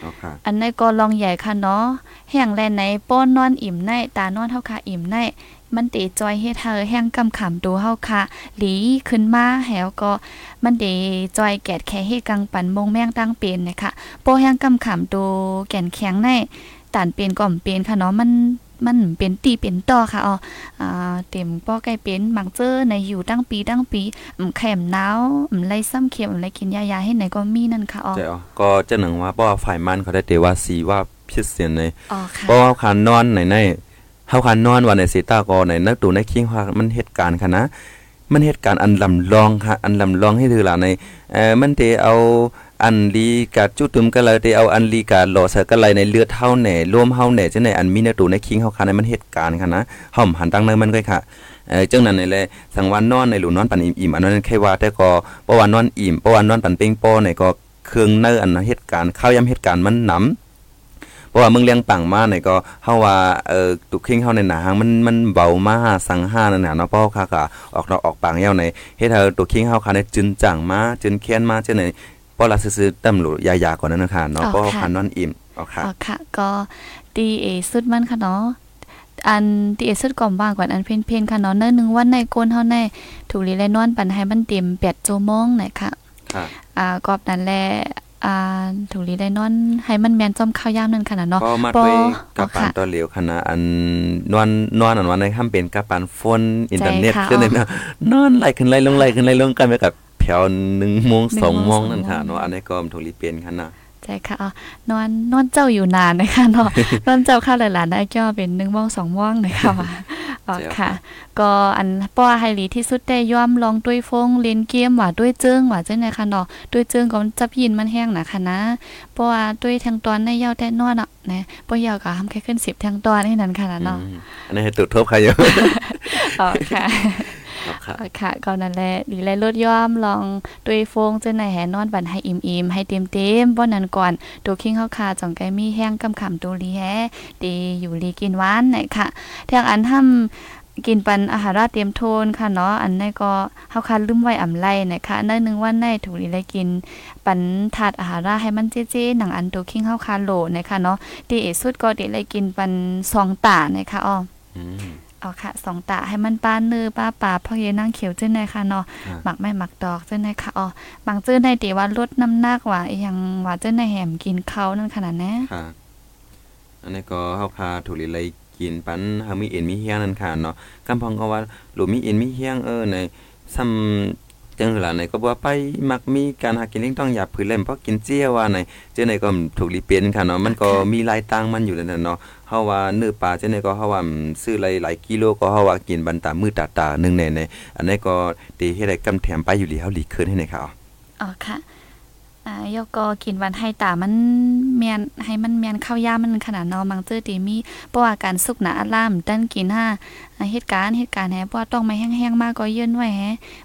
เอาค่ะอันในก็ลองใหญ่ค่ะเนาะแห้งแลไหนป้อนนอนอิ่มในตานอนเฮาค่ะอิ่มใน มันเตจอยเฮ็ดเธอแห้งกำขำดูเฮาค่ะ หลีขึ้นมาแหวก็มันเดจอยแกดแค่เฮ็ดกังปันมงแมงตั้งเป็นนะคะโปแห้งกำขำดูแก่นแข็งในตานเป็นก่อมเป็นค่ะเนาะมันมันเป็นตีเป็นต่อค่ะอ๋ออ่าเต็มป้อไก่เป็นมักเจอในอยู่ตั้งปีตั้งปีอืมแขมหนาวอืมไล่ซ้ำเข็มอืมไล่กินยายาให้ไหนก็มีนั่นค่ะอ๋อเจ้าก็เจ้าหนังว่าเพราะว่าฝ่ายมันเขาได้เตว่าสีว่าพิเศษในอ๋อค่ะเพราะว่าคานนอนในใน เฮาคานนอนว่าในสีตาก็ในนักดูในคิงว่ามันเหตุการณ์ค่ะนะมันเหตุการณ์อันลำลองค่ะอันลำลองให้ถือหล่ะในเอ่อมันเตเอาอันลีกาจุตุมก็เลยเตเอาอันลีกาหล่อเสก็เลยในเลือดเฮาแหน่ร่วมเฮาแหน่จังในอันมีในตูในคิงเฮาค่ะในมันเหตุการณ์ค่ะนะเฮาหันตั้งเนมันก็ค่ะเออจังนั้นนี่แหละสังวันนอนในหลูนนอนปันอิ่มๆอันนั้นแค่ว่าแต่ก็เพราะว่านอนอิ่มเพราะว่านอนปันเป้งโป้เนี่ยก็เครื่องเนื้ออันนั้นเหตุการณ์ข้าวยำเหตุการณ์มันหนำ เพราะว่ามึงเลี้ยงปังมาเนี่ยก็เฮาว่าเออตุกคิงเฮาในหนาหางมันมันเบามาสังห้านั่นน่ะเนาะเพราะว่าค่ะก็ออกดอกออกปังยาวในเฮ็ดให้ตุกคิงเฮาค่ะในจึนจังมาจึนเคียนมาจังไหนเพราะละซื่อๆตำหลูยายาก่อนนั้นนะคะเนาะเพราะว่าค่ะนอนอิ่มเอาค่ะอ๋อค่ะ ก็ดีเอสุดมันค่ะเนาะอันดีเอสุดก่อมว่างกว่าอันเพนเพนค่ะเนาะเนื้อหนึ่งวันในก้นเฮาในถูกลีและนอนปันให้มันเต็ม8ชั่วโมงหน่อยค่ะค่ะอ่ากอบนั้นแหละ อ่าถูกลีได้นอนให้มันแม่นจอมข้าวยามนั่นค่ะน่ะเนาะก็มาปอด้วยกับอ๋อปานค่ะตัวเหลวคณะอันนอนนอนอันวันในค่ำเป็นกับปานฟนอินเทอร์เน็ตใช่ค่ะใช่ไหมนะนอนไหลขึ้นไหลลงไหลขึ้นไหลลงกันไปกับเพแผ่ว1โมง2โมงนั่นค่ะเนาะอันนี้ก็ถูกลีเปลี่ยนค่ะนะ ใช่ค่ะนอนนอนเจ้าอยู่นานนะคะเนาะนอนเจ้าข้าหลานๆได้ก็เป็น1โมง2โมงนะคะอ๋อค่ะ ก็อันป้อไฮลีที่สุดได้ย่อมลองด้วยฟงเล่นเกมว่าด้วยเจิ้งว่าจังได๋ค่ะเนาะด้วยเจิ้งก็จับยินมันแห้งนะคะนะเพราะว่าด้วยทางตอนในยาวแต่นอนอะนะบ่ยาวก็ทำแค่ขึ้น10ทางตอนนี่นั่นค่ะเนาะอันนี้ให้ตุดทบใครอยู่อ๋อค่ะ ค่ะก็นั่นแหละดีแลลดย่อมลองด้วยฟงจังไหนแหนอนบันให้อิ่มๆให้เต็มๆบ่นั้นก่อนตัวคิงเฮาคาจ่องไกมีแห้งกำขำตัวลีแฮดีอยู่ลีกินหวานไหนค่ะทางอันทำกินปันอาหารเตรียมโทนค่ะเนาะอันนี้ก็เฮาคันลืมไว้อำไลนะคะในนึงว่าในถูกลีเลยกิน ปันถาดอาหารให้มันเจ๊ๆหนังอันตัวคิงเฮาคาโลนะคะเนาะดีเอสุดก็ดีเลยกินปันซองตานะคะอ้อ อ๋อค่ะสองตาให้มันป้าเนื้อป้าป่าพ่อเยนั่งเขียวเจ้าไหนค่ะเนาะหมักไม่หมักดอกเจ้าไหนค่ะอ๋อบางเจ้าในตีว่าลดน้ำหนักว่าอย่างว่าเจ้าในแหมกินเขานั่นขนาดนี้ค่ะอันนี้ก็เฮาคาถูกเลยกินปันเฮามีเอ็นมีเฮียงนั่นค่ะเนาะกำพองก็ว่าหลูมีเอ็นมีเฮียงเออในซ้ำจังหือล่ะไหนก็บ่ไปมักมีการหากินเลี้ยงต้องหยับผืนเล่มเพราะกินเจี้ยว่าไหนเจ้าไหนก็ถูกรีเป็นค่ะเนาะมันก็มีลายตังมันอยู่แล้วเนาะเฮาว่าเนื้อปลาเจ้าไหนก็เฮาว่าซื้อหลายๆกิโลก็เฮาว่ากินบันตามือตาตานึงแน่ๆอันนี้ก็ตีให้ได้กำแถมไปอยู่ลีเฮาหลีคืนให้ไหนค่ะอ๋อค่ะอ่ายกก็กินวันให้ตามันเมียนให้มันเมียนข้าวยามันขนาดนอบางเจอตีมีเพราะว่าการสุกหนาล่ามตั้นกินห้าเหตุการณ์เหตุการณ์แฮเพราะว่าต้องไม่แห้งๆมากก็เยื่นไว้แฮ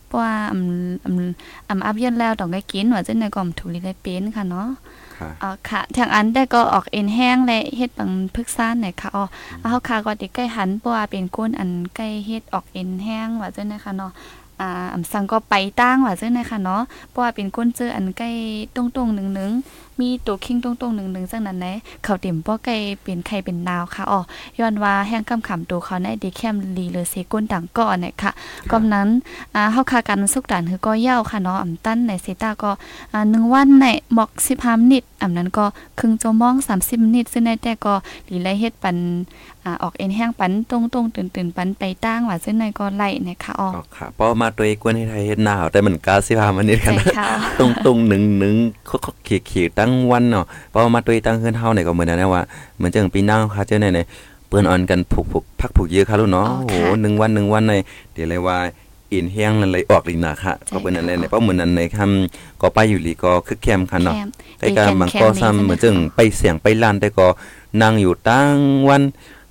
เพราะว่าอำอำอำอับเยื่นแล้วต้องได้กินว่าจังได๋ก็ถูกลิได้เป็นค่ะเนาะ อ๋อค่ะทางอันได้ก็ออกเอ็นแห้งและเฮ็ดบางพึกซ่านเนี่ยค่ะอ๋อเฮาค่ะก็ติใกล้หันเพราะว่าเป็นก้นอันใกล้เฮ็ดออกเอ็นแห้งว่าจังได๋ค่ะเนาะอ่าอำสังก็ไปตั้งว่าจังได๋ค่ะเนาะเพราะว่าเป็นก้นเจออันใกล้ตรงๆนึงๆ มีตัวคิงตรงๆนึงๆจังนั้นแหละเขาเต็มบ่ใกล้เป็นไข่เป็นนาวค่ะอ๋อย้อนว่าแห้งกำขำตัวเขาในดีแคมลีเลยเซก้นดังก่อนเนี่ยค่ะก็นั้นอ่าเฮาคากันสุกดันคือก็ยาวค่ะเนาะอำตั้นในเซตาก็อ่า1วันในหมอก15มินิตอำนั้นก็ครึ่งชั่วโมง30มินิตซึ่งในแต่ก็ลีไลเฮ็ดปันอ่าออกเอ็นแห้งปันตรงๆตื่นๆปันไปตั้งว่าซึ่งในก็ไล่นะคะอ๋อค่ะเพราะมาตัวเองกวนให้ไทยเฮ็ดหนาวแต่มันกาสิพามันนี่กันตรงๆหนึ่งๆเขาๆขีดๆตั้งวันเนาะเพราะมาตัวตั้งขึ้นเฮาเนี่ยก็เหมือนนั้นว่าเหมือนจังปีนั่งค่ะเจ้าไหนๆเปิ้นอ่อนกันผูกๆพักผูกเยอะค่ะลูกเนาะโอ้โห1วัน1วันในเดี๋ยวเลยว่าอินแห้งนั่นเลยออกลีนาค่ะก็เป็นอะไรเนี่ยเพราะเหมือนนั้นในคำก็ไปอยู่ลีก็คึกแคมค่ะเนาะแต่ก็มันก็ซ้ำเหมือนจึงไปเสียงไปล้านแต่ก็นั่งอยู่ตั้งวัน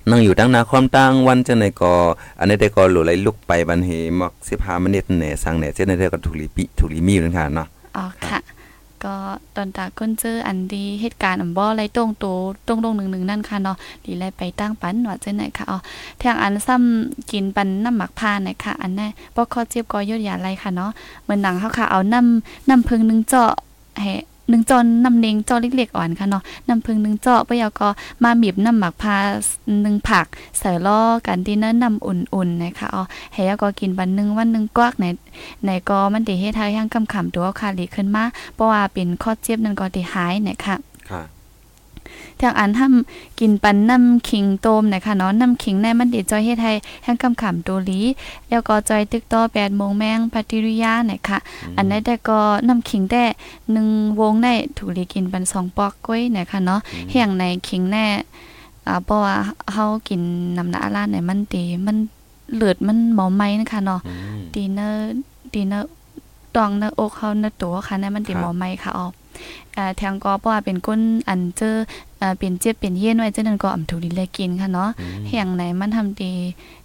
นั่งอยู่ตั้งนาความตั้งวันจังได๋ก็อันนี้ได้ก็หลุไหลลุกไปบันเฮมัก15มินิตแหน่สังแหน่จังได๋ก็ถูกลีปิถูกลีมีอยู่นั่นค่ะเนาะอ๋อค่ะ ก็ตอนตาก้นเจออันดีเหตุการณ์อันบ่ไรตรงโตตรงตรงหนึ่งหนึ่งนั่นค่ะเนาะดีไรไปตั้งปันว่าจังไหนค่ะอ๋อทางอันซ้ำกินปันน้ำหมักพานะคะอันนั้นบ่คอเจ็บก็ยดยาไรค่ะเนาะเหมือนหนังเขาค่ะเอาน้ำน้ำพึ่งนึงเจาะแห หนึ่งจอนน้ำเนงจอเล็กๆอ่อนค่ะเนาะน้ำพึ่งหนึ่งเจาะปยาก็มาบีบน้ำหมักพาหนึ่งผักใส่ล้อกันที่เนื้อน้ำอุ่นๆนะคะอ๋อให้ยาก็กินบันหนึ่งวันหนึ่งกวักในในก็มันได้เฮ็ดให้ยังกำขำตัวคาลีขึ้นมาเพราะว่าเป็นข้อเจ็บนั่นก็ดีหายนะคะค่ะ ทางอันทำกินปันน้ำขิงโตมนะคะเนาะน้ำขิงในมันดีจอยเฮ็ดให้แห้งกำขำตัวลีแล้วก็จอยตึกต่อ8โมงแมงปฏิริยานะคะอันนั้นแต่ก็น้ำขิงแต่1วงได้ถูกลีกินปัน2ปอกก้อยนะคะเนาะแห้งในขิงแน่อ่าเพราะว่าเฮากินน้ำหน้าร้านไหนมันดีมันเลือดมันหมอไหมนะคะเนาะดีเนอร์ดีเนอร์ตองเนออกเขาเนตัวค่ะนั่นมันดีหมอไหมค่ะออก อ่าแทงก็เพราะว่าเป็นก้นอันเจออ่าเป็นเจ็บเป็นเย็นไว้จังนั้นก็อำถูกดินเลยกินค่ะเนาะแห่งไหนมันทำดี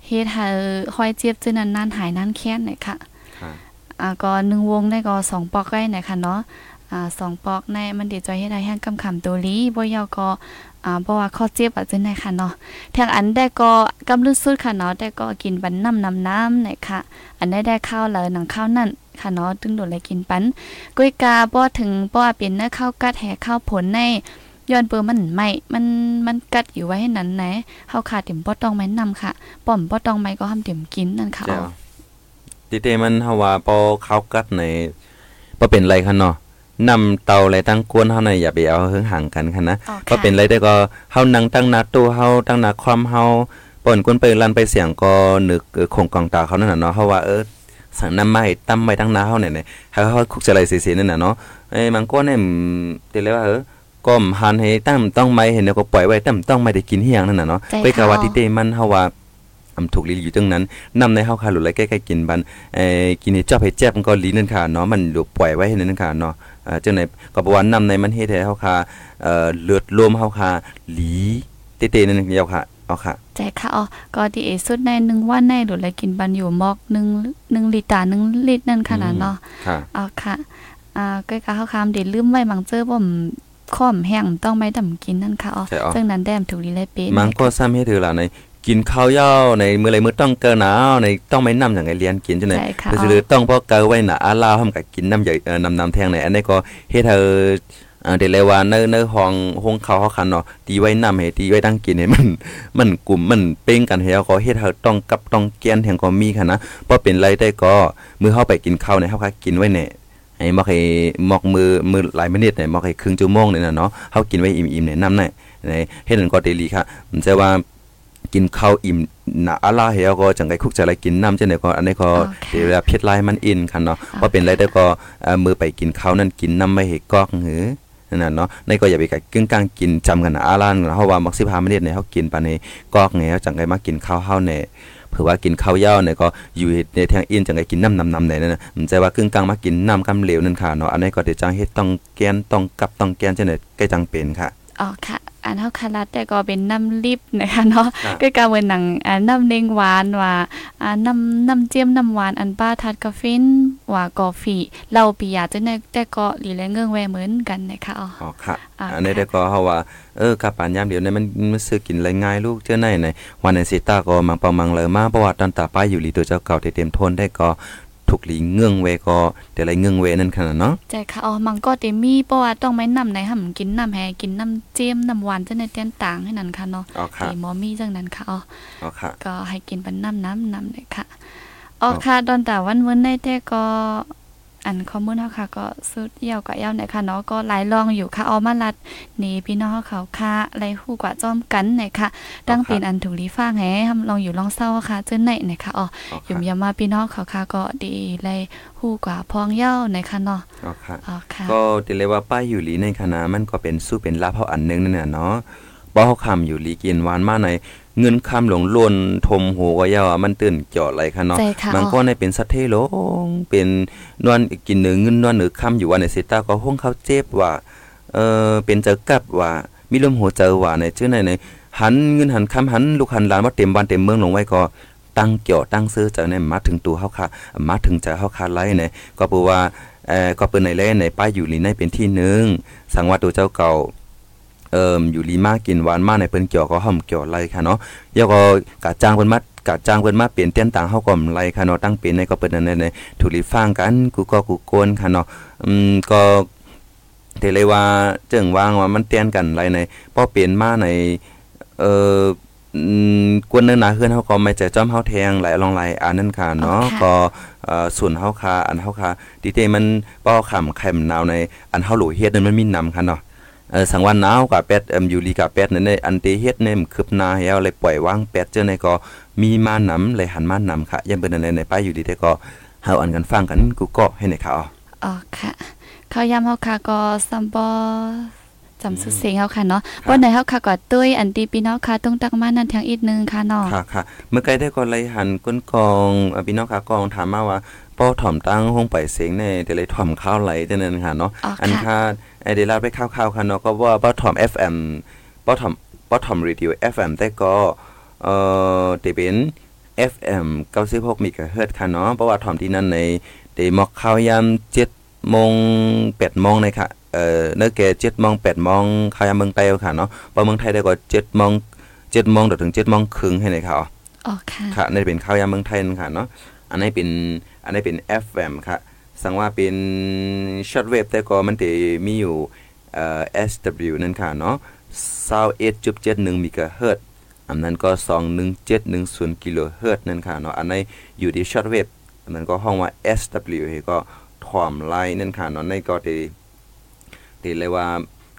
เฮ็ดให้ค่อยเจ็บจังนั้นนานหายนานแค้นหน่อยค่ะอ่าก็1วงได้ก็2ปอกไว้หน่อยค่ะเนาะอ่า2ปอกในมันดีจอยเฮ็ดให้แห้งกำคำตัวลีบ่ยาวก็อ่าเพราะว่าข้อเจ็บอะจังได๋ค่ะเนาะทางอันได้ก็กำลึกสุดค่ะเนาะได้ก็กินบันน้ำน้ำน้ำหน่อยค่ะ อันได้ได้ข้าวเลยหนังข้าวนั่น ค่ะเนาะตึงโดนเลยกินปันกุ้ยกาบ่ถึงบ่เป็นเนื้อข้าวกัดแห่ข้าวผลในย้อนเปิมันไม่มันมันกัดอยู่ไว้ให้นั้นไหนเฮาขาดเต็มบ่ต้องแม่นนำค่ะป้อมบ่ต้องไม่ก็ทำเต็มกินนั่นค่ะอ๋อติเตมันเฮาว่าปอข้าวกัดในบ่เป็นไรค่ะเนาะนำเตาอะไรตั้งกวนเฮาในอย่าไปเอาเฮิงห่างกันค่ะนะก็เป็นไรได้ก็เฮานั่งตั้งหน้าตู้เฮาตั้งหน้าความเฮาป่นกวนไปลันไปเสียงก็นึกคงกองตาเขานั่นน่ะเนาะเฮาว่าเออ สั่งนำมาให้ตั้มไว้ตั้งนาเฮาเนี่ยเนี่ยเฮาเฮาคุกจะไรเสียๆนั่นน่ะเนาะไอ้มันก็เนี่ยเดี๋ยวเลยว่าเออก้มหันให้ตั้มต้องไม่เห็นแล้วก็ปล่อยไว้ตั้มต้องไม่ได้กินเฮียงนั่นน่ะเนาะไปกะว่าที่เตมันเฮาว่าอำถูกลีอยู่ตรงนั้นนำในเฮาคาหลุไลใกล้ๆกินบันเอ่อกินให้จอบให้แจ็บมันก็ลีนั่นค่ะเนาะมันหลุปล่อยไว้ให้นั่นค่ะเนาะเอ่อจังไหนก็บ่ว่านำในมันเฮ็ดให้เฮาคาเอ่อเลือดรวมเฮาคาหลีเตๆนั่นเดียวค่ะ เอาค่ะใจค่ะอ๋อก็ที่เอสุดในหนึ่งวันในหรืออะไรกินบันอยู่มอกหนึ่งหนึ่งลิตรหนึ่งลิตรนั่นขนาดเนาะค่ะเอาค่ะอ่าใกล้กับข้าวคามเด็ดลืมไว้มังเจอบ่มข้อมแห้งต้องไม่ดำกินนั่นค่ะอ๋อใช่อ๋อซึ่งนั้นแดมถูกลีเลยเป็นมันก็ซ้ำให้ถือล่ะในกินข้าวเหย้าในมื้อไรมื้อต้องเกินหนาวในต้องไม่นำอย่างไงเรียนกินจังได๋ใช่ค่ะก็อ๋คืออต้องพอเกาไว้หนาอาลาวทำกับกินน้ำใหญ่เอ่อนำน้ำแทงในอันนี้ก็เฮ็ดให้เอ่อเดเลยว่าในในห้องห้องเขาเฮาคันเนาะตีไว้น้ำให้ตีไว้ตั้งกินให้มัน มันกลุ่มมันเป้งกันให้เฮาก็เฮ็ดให้ต้องกับต้องแกนแห่งก็มีค่ะนะบ่เป็นไรได้ก็มื้อเฮาไปกินข้าวเนี่ยเฮาก็กินไว้แน่ไอ้มอกให้มอกมือมือหลายมินิเนี่ยมอกให้ครึ่งชั่วโมงเนี่ยนะเนาะเฮากินไว้อิ่มๆเนี่ยน้ำเนี่ยในเฮ็ดนั่นก็เดลีค่ะมันจะว่ากินข้าวอิ่มหนาอาลาเฮาก็จังไดคุกจะอะไรกินน้ำจังได๋ก็อันนี้ก็โอเคเดี๋ยวเวลาเพชรลายมันอินคันเนาะว่าเป็นไรได้ก็เอ่อมือไปกินข้าวนั่นกินน้ำไม่ให้กอกหือ นั่นเนาะในก็อย่าไปกะกึ่งกลางกินจำกันนะอาลานเฮาว่ามักซิพามาเนี่ยเฮากินปานนี้กอกไงวจังไดมากินข้าวเฮาเนี่ยเผื่อว่ากินข้าวเย้าเนี่ยก็อยู่ในทางอินจังไดกินน้ำน้ำน้ำเนี่ยนั่นน่ะมันจว่ากึ่งกลางมากินน้ำกำเหลวนั่นค่ะเนาะอันนี้ก็เดี๋ยวจังเฮ็ดต้องแกนต้องกับต้องแกนจังได๋ใกล้จังเป็นค่ะอ๋อค่ะ อันเฮาคารัดแต่ก็เป็นน้ำลิบนะคะเนาะครับก็กาเหมือนหนังอ่าน้ำเนงหวานว่าอ่าน้ำน้ำเจียมน้ำหวานอันป้าทัดกาแฟนว่ากาแฟเหล้าปียาจังได๋แต่ก็ลีและเงื่องแวเหมือนกันนะคะอ๋ออ๋อค่ะอ่าอันนี้ได้ก็เฮาว่าเออกะปานยามเดียวเนี่ยมันมันซื้อกินไรง่ายลูกเจ้าไหนไหนวันในสิตาก็มังปองมังเลยมาประวัติตันตาป้ายอยู่หลีตัวเจ้าเก่าที่เต็มทนได้ก็ถู กหลีเงื่องเวก็แต่ไรเงื่องเวนั่นขนาดเนาะใจค่ะอ๋อมังก็เตมีเพราะว่าต้องไม่นำไหนห่ำกินน้ำแฮกินน้ำเจียมน้ำหวานจังในเตียนต่างให้นั่นค่ะเนาะอ๋อค่ะที่หมอมีจังนั้นค่ะอ๋อค่ะก็ให้กินเป็นน้ำน้ำน้ำเลยค่ะอ๋อค่ะตอนแต่วันเว้นได้แต่ก็ อันข้อมูลเฮาค่ะก็สุดเยี่ยวกับยาวเนี่ยค่ะเนาะก็หลายรองอยู่ค่ะเอามาลัดนี่พี่น้องเขาค่ะไล่ฮู้กว่าจอมกันเนี่ยค่ะตั้งเป็นอันถูกลีฟ้างแหทำลองอยู่ลองเศร้าค่ะเจ้าไหนเนี่ยค่ะอ๋ออ๋ออยู่ค่ะยามาพี่น้องเขาค่ะก็ดีไล่ฮู้กว่าพองเย้าเนี่ยค่ะเนาะอ๋อค่ะอ๋อค่ะก็ติเลยว่าป้ายอยู่หลีในคณะมันก็เป็นสู้เป็นลาภเฮาอันหนึงนั่นน่ะเนาะบ่เฮาคำอยู่หลีกินหวานมาใน เงินคำหลงล้นทมโหก็ยาวอะมันตื่นเจาะไหลค่ะเนาะใจค่ะมันก็ในเป็นสัตว์เทโลงเป็นนวลกินเนื้อเงินนวลหรือคำอยู่ว่าในเซตาก็ห้องเขาเจ็บว่าเออเป็นเจอกับว่ามีลมหัวเจอว่าในชื่อในในหันเงินหันคำหันลูกหันหลานว่าเต็มบ้านเต็มเมืองลงไว้ก็ตั้งเกี่ยวตั้งซื้อเจอในมาถึงตัวเฮาค่ะมาถึงใจเฮาค่ะไลเนี่ยก็ปูว่าเอ่อก็เปิ้นในแลในป้ายอยู่ลีในเป็นที่หนึงสังว่าตัวเจ้าเก่า เอ่ออยู่ลีมากินหวานมาในเปิ้นเกี่ยวก็ห่อมเกี่ยวไลค่ะเนาะยก็กะจ้างเพิ่นมากะจ้างเพิ่นมาเปลี่ยนเตี้ยนต่างเฮาก็มไรค่ะเนาะตั้งเป็นในก็เปิ้นนั่นในถูกลิฟังกันกูก็กูโกนค่ะเนาะอืมก็เทเลยว่าเจิงวางว่ามันเตี้ยนกันไรในพอเปลี่ยนมาในเอ่ออืมกวนเนื้อหนาเฮือนเฮาก็ไม่ใจจ้อมเฮาแทงหลายลองหลายอันนั่นค่ะเนาะอ๋อค่ะก็เอ่อส่วนเฮาคาอันเฮาคาดีเตมันป้อขำไข่มนาวในอันเฮาหลูเฮ็ดนั้นมันมีนำค่ะเนาะเออ สังวันหนาวกับเป็ดเอ็มยูรีกับเป็ดนั่นในอันเตเฮ็ดเนี่ยมันคืบหน้าแล้วเลยปล่อยวางเป็ดเจ้าในก็มีมานํเลยหันมานํค่ะยังเป็นอันในในป้ายอยู่ดีแต่ก็เฮาอันกันฟังกันกูก็ให้ในข่าวอ๋อค่ะข้าวยำเฮาค่ะก็ซัมบอจำสุดเสียงเฮาค่ะเนาะบ่ไหนเฮาค่ะก็ตุ้ยอันตีพี่น้องค่ะต้องตักมานั่นทางอีกนึงค่ะเนาะค่ะค่ะเมื่อไกลได้ก็เลยหันก้นกองอะพี่น้องค่ะกองถามมาว่าป้อถ่อมตั้งห้องไปเสียงในแต่เลยถ่อมข้าวไหลจังนั้นค่ะเนาะอ๋ออันค่ะค่ะ ไอเดลาไปคร่าวๆค่ะเนาะก็ว่าป้อถ่อม FM ป้อถ่อมป้อถ่อมเรดิโอ FM แต่ก็เอ่อจะเป็น FM 96เมกะเฮิรตซ์ค่ะเนาะเพราะว่าถ่อมที่นั่นในเดมอกข้าวยาม7โมง8โมงเลยค่ะเอ่อเนื้อแก่7โมง8โมงข้าวยามเมืองไทยค่ะเนาะพอเมืองไทยได้ก็7โมง7โมงถึง7โมงครึ่งให้ในค่ะอ๋อค่ะค่ะนี่เป็นข้าวยามเมืองไทยนั่นค่ะเนาะอันนี้เป็นอันนี้เป็น FM ค่ะ สังว่าเป็นช็อตเวฟแต่ก็มันจะมีอยู่เอ่อ SW นั่นค่ะเนาะ21.71มิกะเฮิรตอันนั้นก็ 21710กิโลเฮิรตนั่นค่ะเนาะอันนี้อยู่ที่ช็อตเวฟอันนั้นก็ห้องว่า SW ก็ถ่อมไลน์นั่นค่ะเนาะในก็ที่ที่เรียกว่า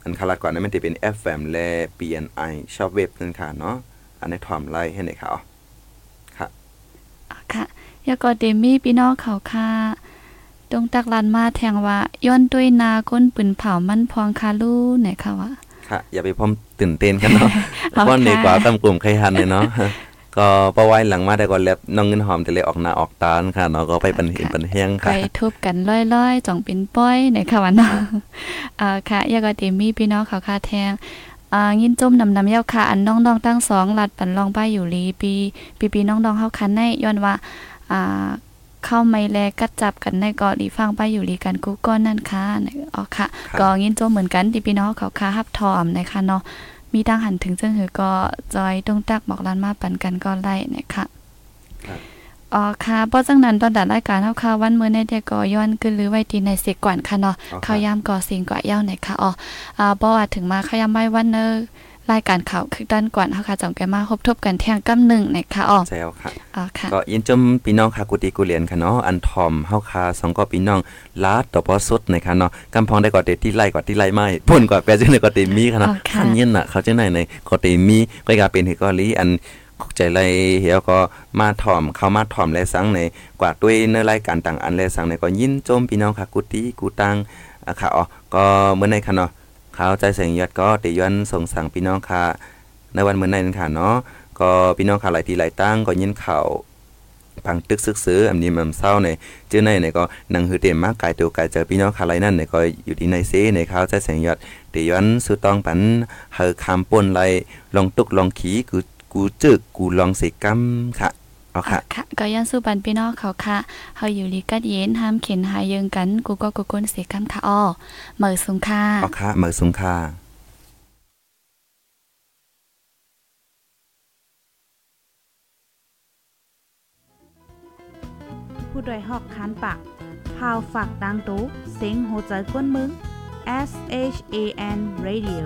อันคารัดก่อนนั้นมันจะเป็น FM และ BNI ช็อตเวฟนั่นค่ะเนาะอันนี้ถ่อมไลน์ให้ไหนค่ะอ๋ออ๋อค่ะยาก็เดมี่พี่น้องเขาค่ะ ตรงตักลันมาแทงว่าย้อนด้วยนาก้นปืนเผามันพองคาลูไหนค่ะวะค่ะ อย่าไปพร้อมตื่นเต้นกันเนาะเอาเพราะในค่ะกว่ากำกลุ่มใครหันเลยเนาะก็ปะไว้หลังมาได้ก่อนแล้วน้องเงินหอมแต่เลยออกหน้าออกตาค่ะเนาะก็ไปปันเห็นปันแห้งไปค่ะทุบกันล่อยๆจ่องเป็นป้อยไหนค่ะวะเนาะอ่าค่ะยาก็เดมี่พี่น้องเขาค่ะแทงอ่ายินจมนำนำเย้าค่ะอันน้องๆตั้งสองลัดปันลองป้ายอยู่ลีปีปีปีน้องๆเฮาคันในย้อนว่าอ่า เข้าไม่แลกัดจับกันในเกาะหลีฟังไปอยู่หลีกันกูก้อนนั่นค่ะอ๋อค่ะครับก็ยินโจเหมือนกันที่พี่น้องเขาค่าฮับทอมนะคะเนาะมีดังหันถึงจึงหือก็จอยตรงตักบอกร้านมาปันกันก็ไล่นะคะครับอ๋อค่ะเพราะจังนั้นตอนดัดรายการเฮาค่ะวันมื้อในเดก็ย้อนขึ้นหรือไว้ที่ในเสกก่อนค่ะเนาะอ๋อครับข้าวยามก่อสิ่งก่อเย้าไหนค่ะอ๋ออ่าบ่ว่าถึงมาข้าวยามไม่วันเนอ ร์รายการข่าวคือด้านก่อนเฮาค่ะจ่องแกมาพบทบกันเที่ยงกำหนึ่งนะคะอ๋อใช่แล้วค่ะอ๋อค่ะก็ยินจมพี่น้องค่ะกุฏิกุเรียนค่ะเนาะอันทอมเฮาคาสองก็พี่น้องลาดต่อปอสุดนะคะเนาะกำพองได้ก็เตที่ไล่ก็ที่ไล่ไม่พ่นก็แปลจังได๋ก็เตมีค่ะเนาะอ๋อค่ะคันยินน่ะเขาจังไหนในก็เตมีก็ก็เป็นเฮก็ลีอันใจไล่เหี่ยวก็มาถ่อมเข้ามาถ่อมและสังในกว่าด้วยในรายการต่างอันและสังในก็ยินจมพี่น้องค่ะกุฏิกูตังอะค่ะอ๋อก็เมื่อในค่ะเนาะเขาใจแสงยอดก็เตย้อนส่งสั่งพี่น้องค่ะ ในวันเหมือนั้นค่ะเนาะก็พี่น้องค่ะหลายทีหลายตั้งก็ยินข่าวพังตึกซึกซื้ออันนี้มันเศร้าในจื้อในในก็นังหือเต็มมากกายตัวกายเจอพี่น้องคาไรนั่นในก็อยู่ที่ในเซในข้าวใจแสงยอดเตย้อนสุตองปันเฮอคำปนไรลองตุกลองขีกูกูจึกกูลองเสิกำค่ะ เอาค่ะค่ะก็ยันสู้ปันพี่น้องเขาค่ะเฮาอยู่ลีกัดเย็นห้ามเข็นหาเยิงกันกูก็กูก้นเสียคำค่ะอ้อเหมือสุงค่ะเอาค่ะเมือสุงค่ะผู้ดยหอกคานปากพาวฝากดังตู้เซ็งโหใจกวนมึง S H A N Radio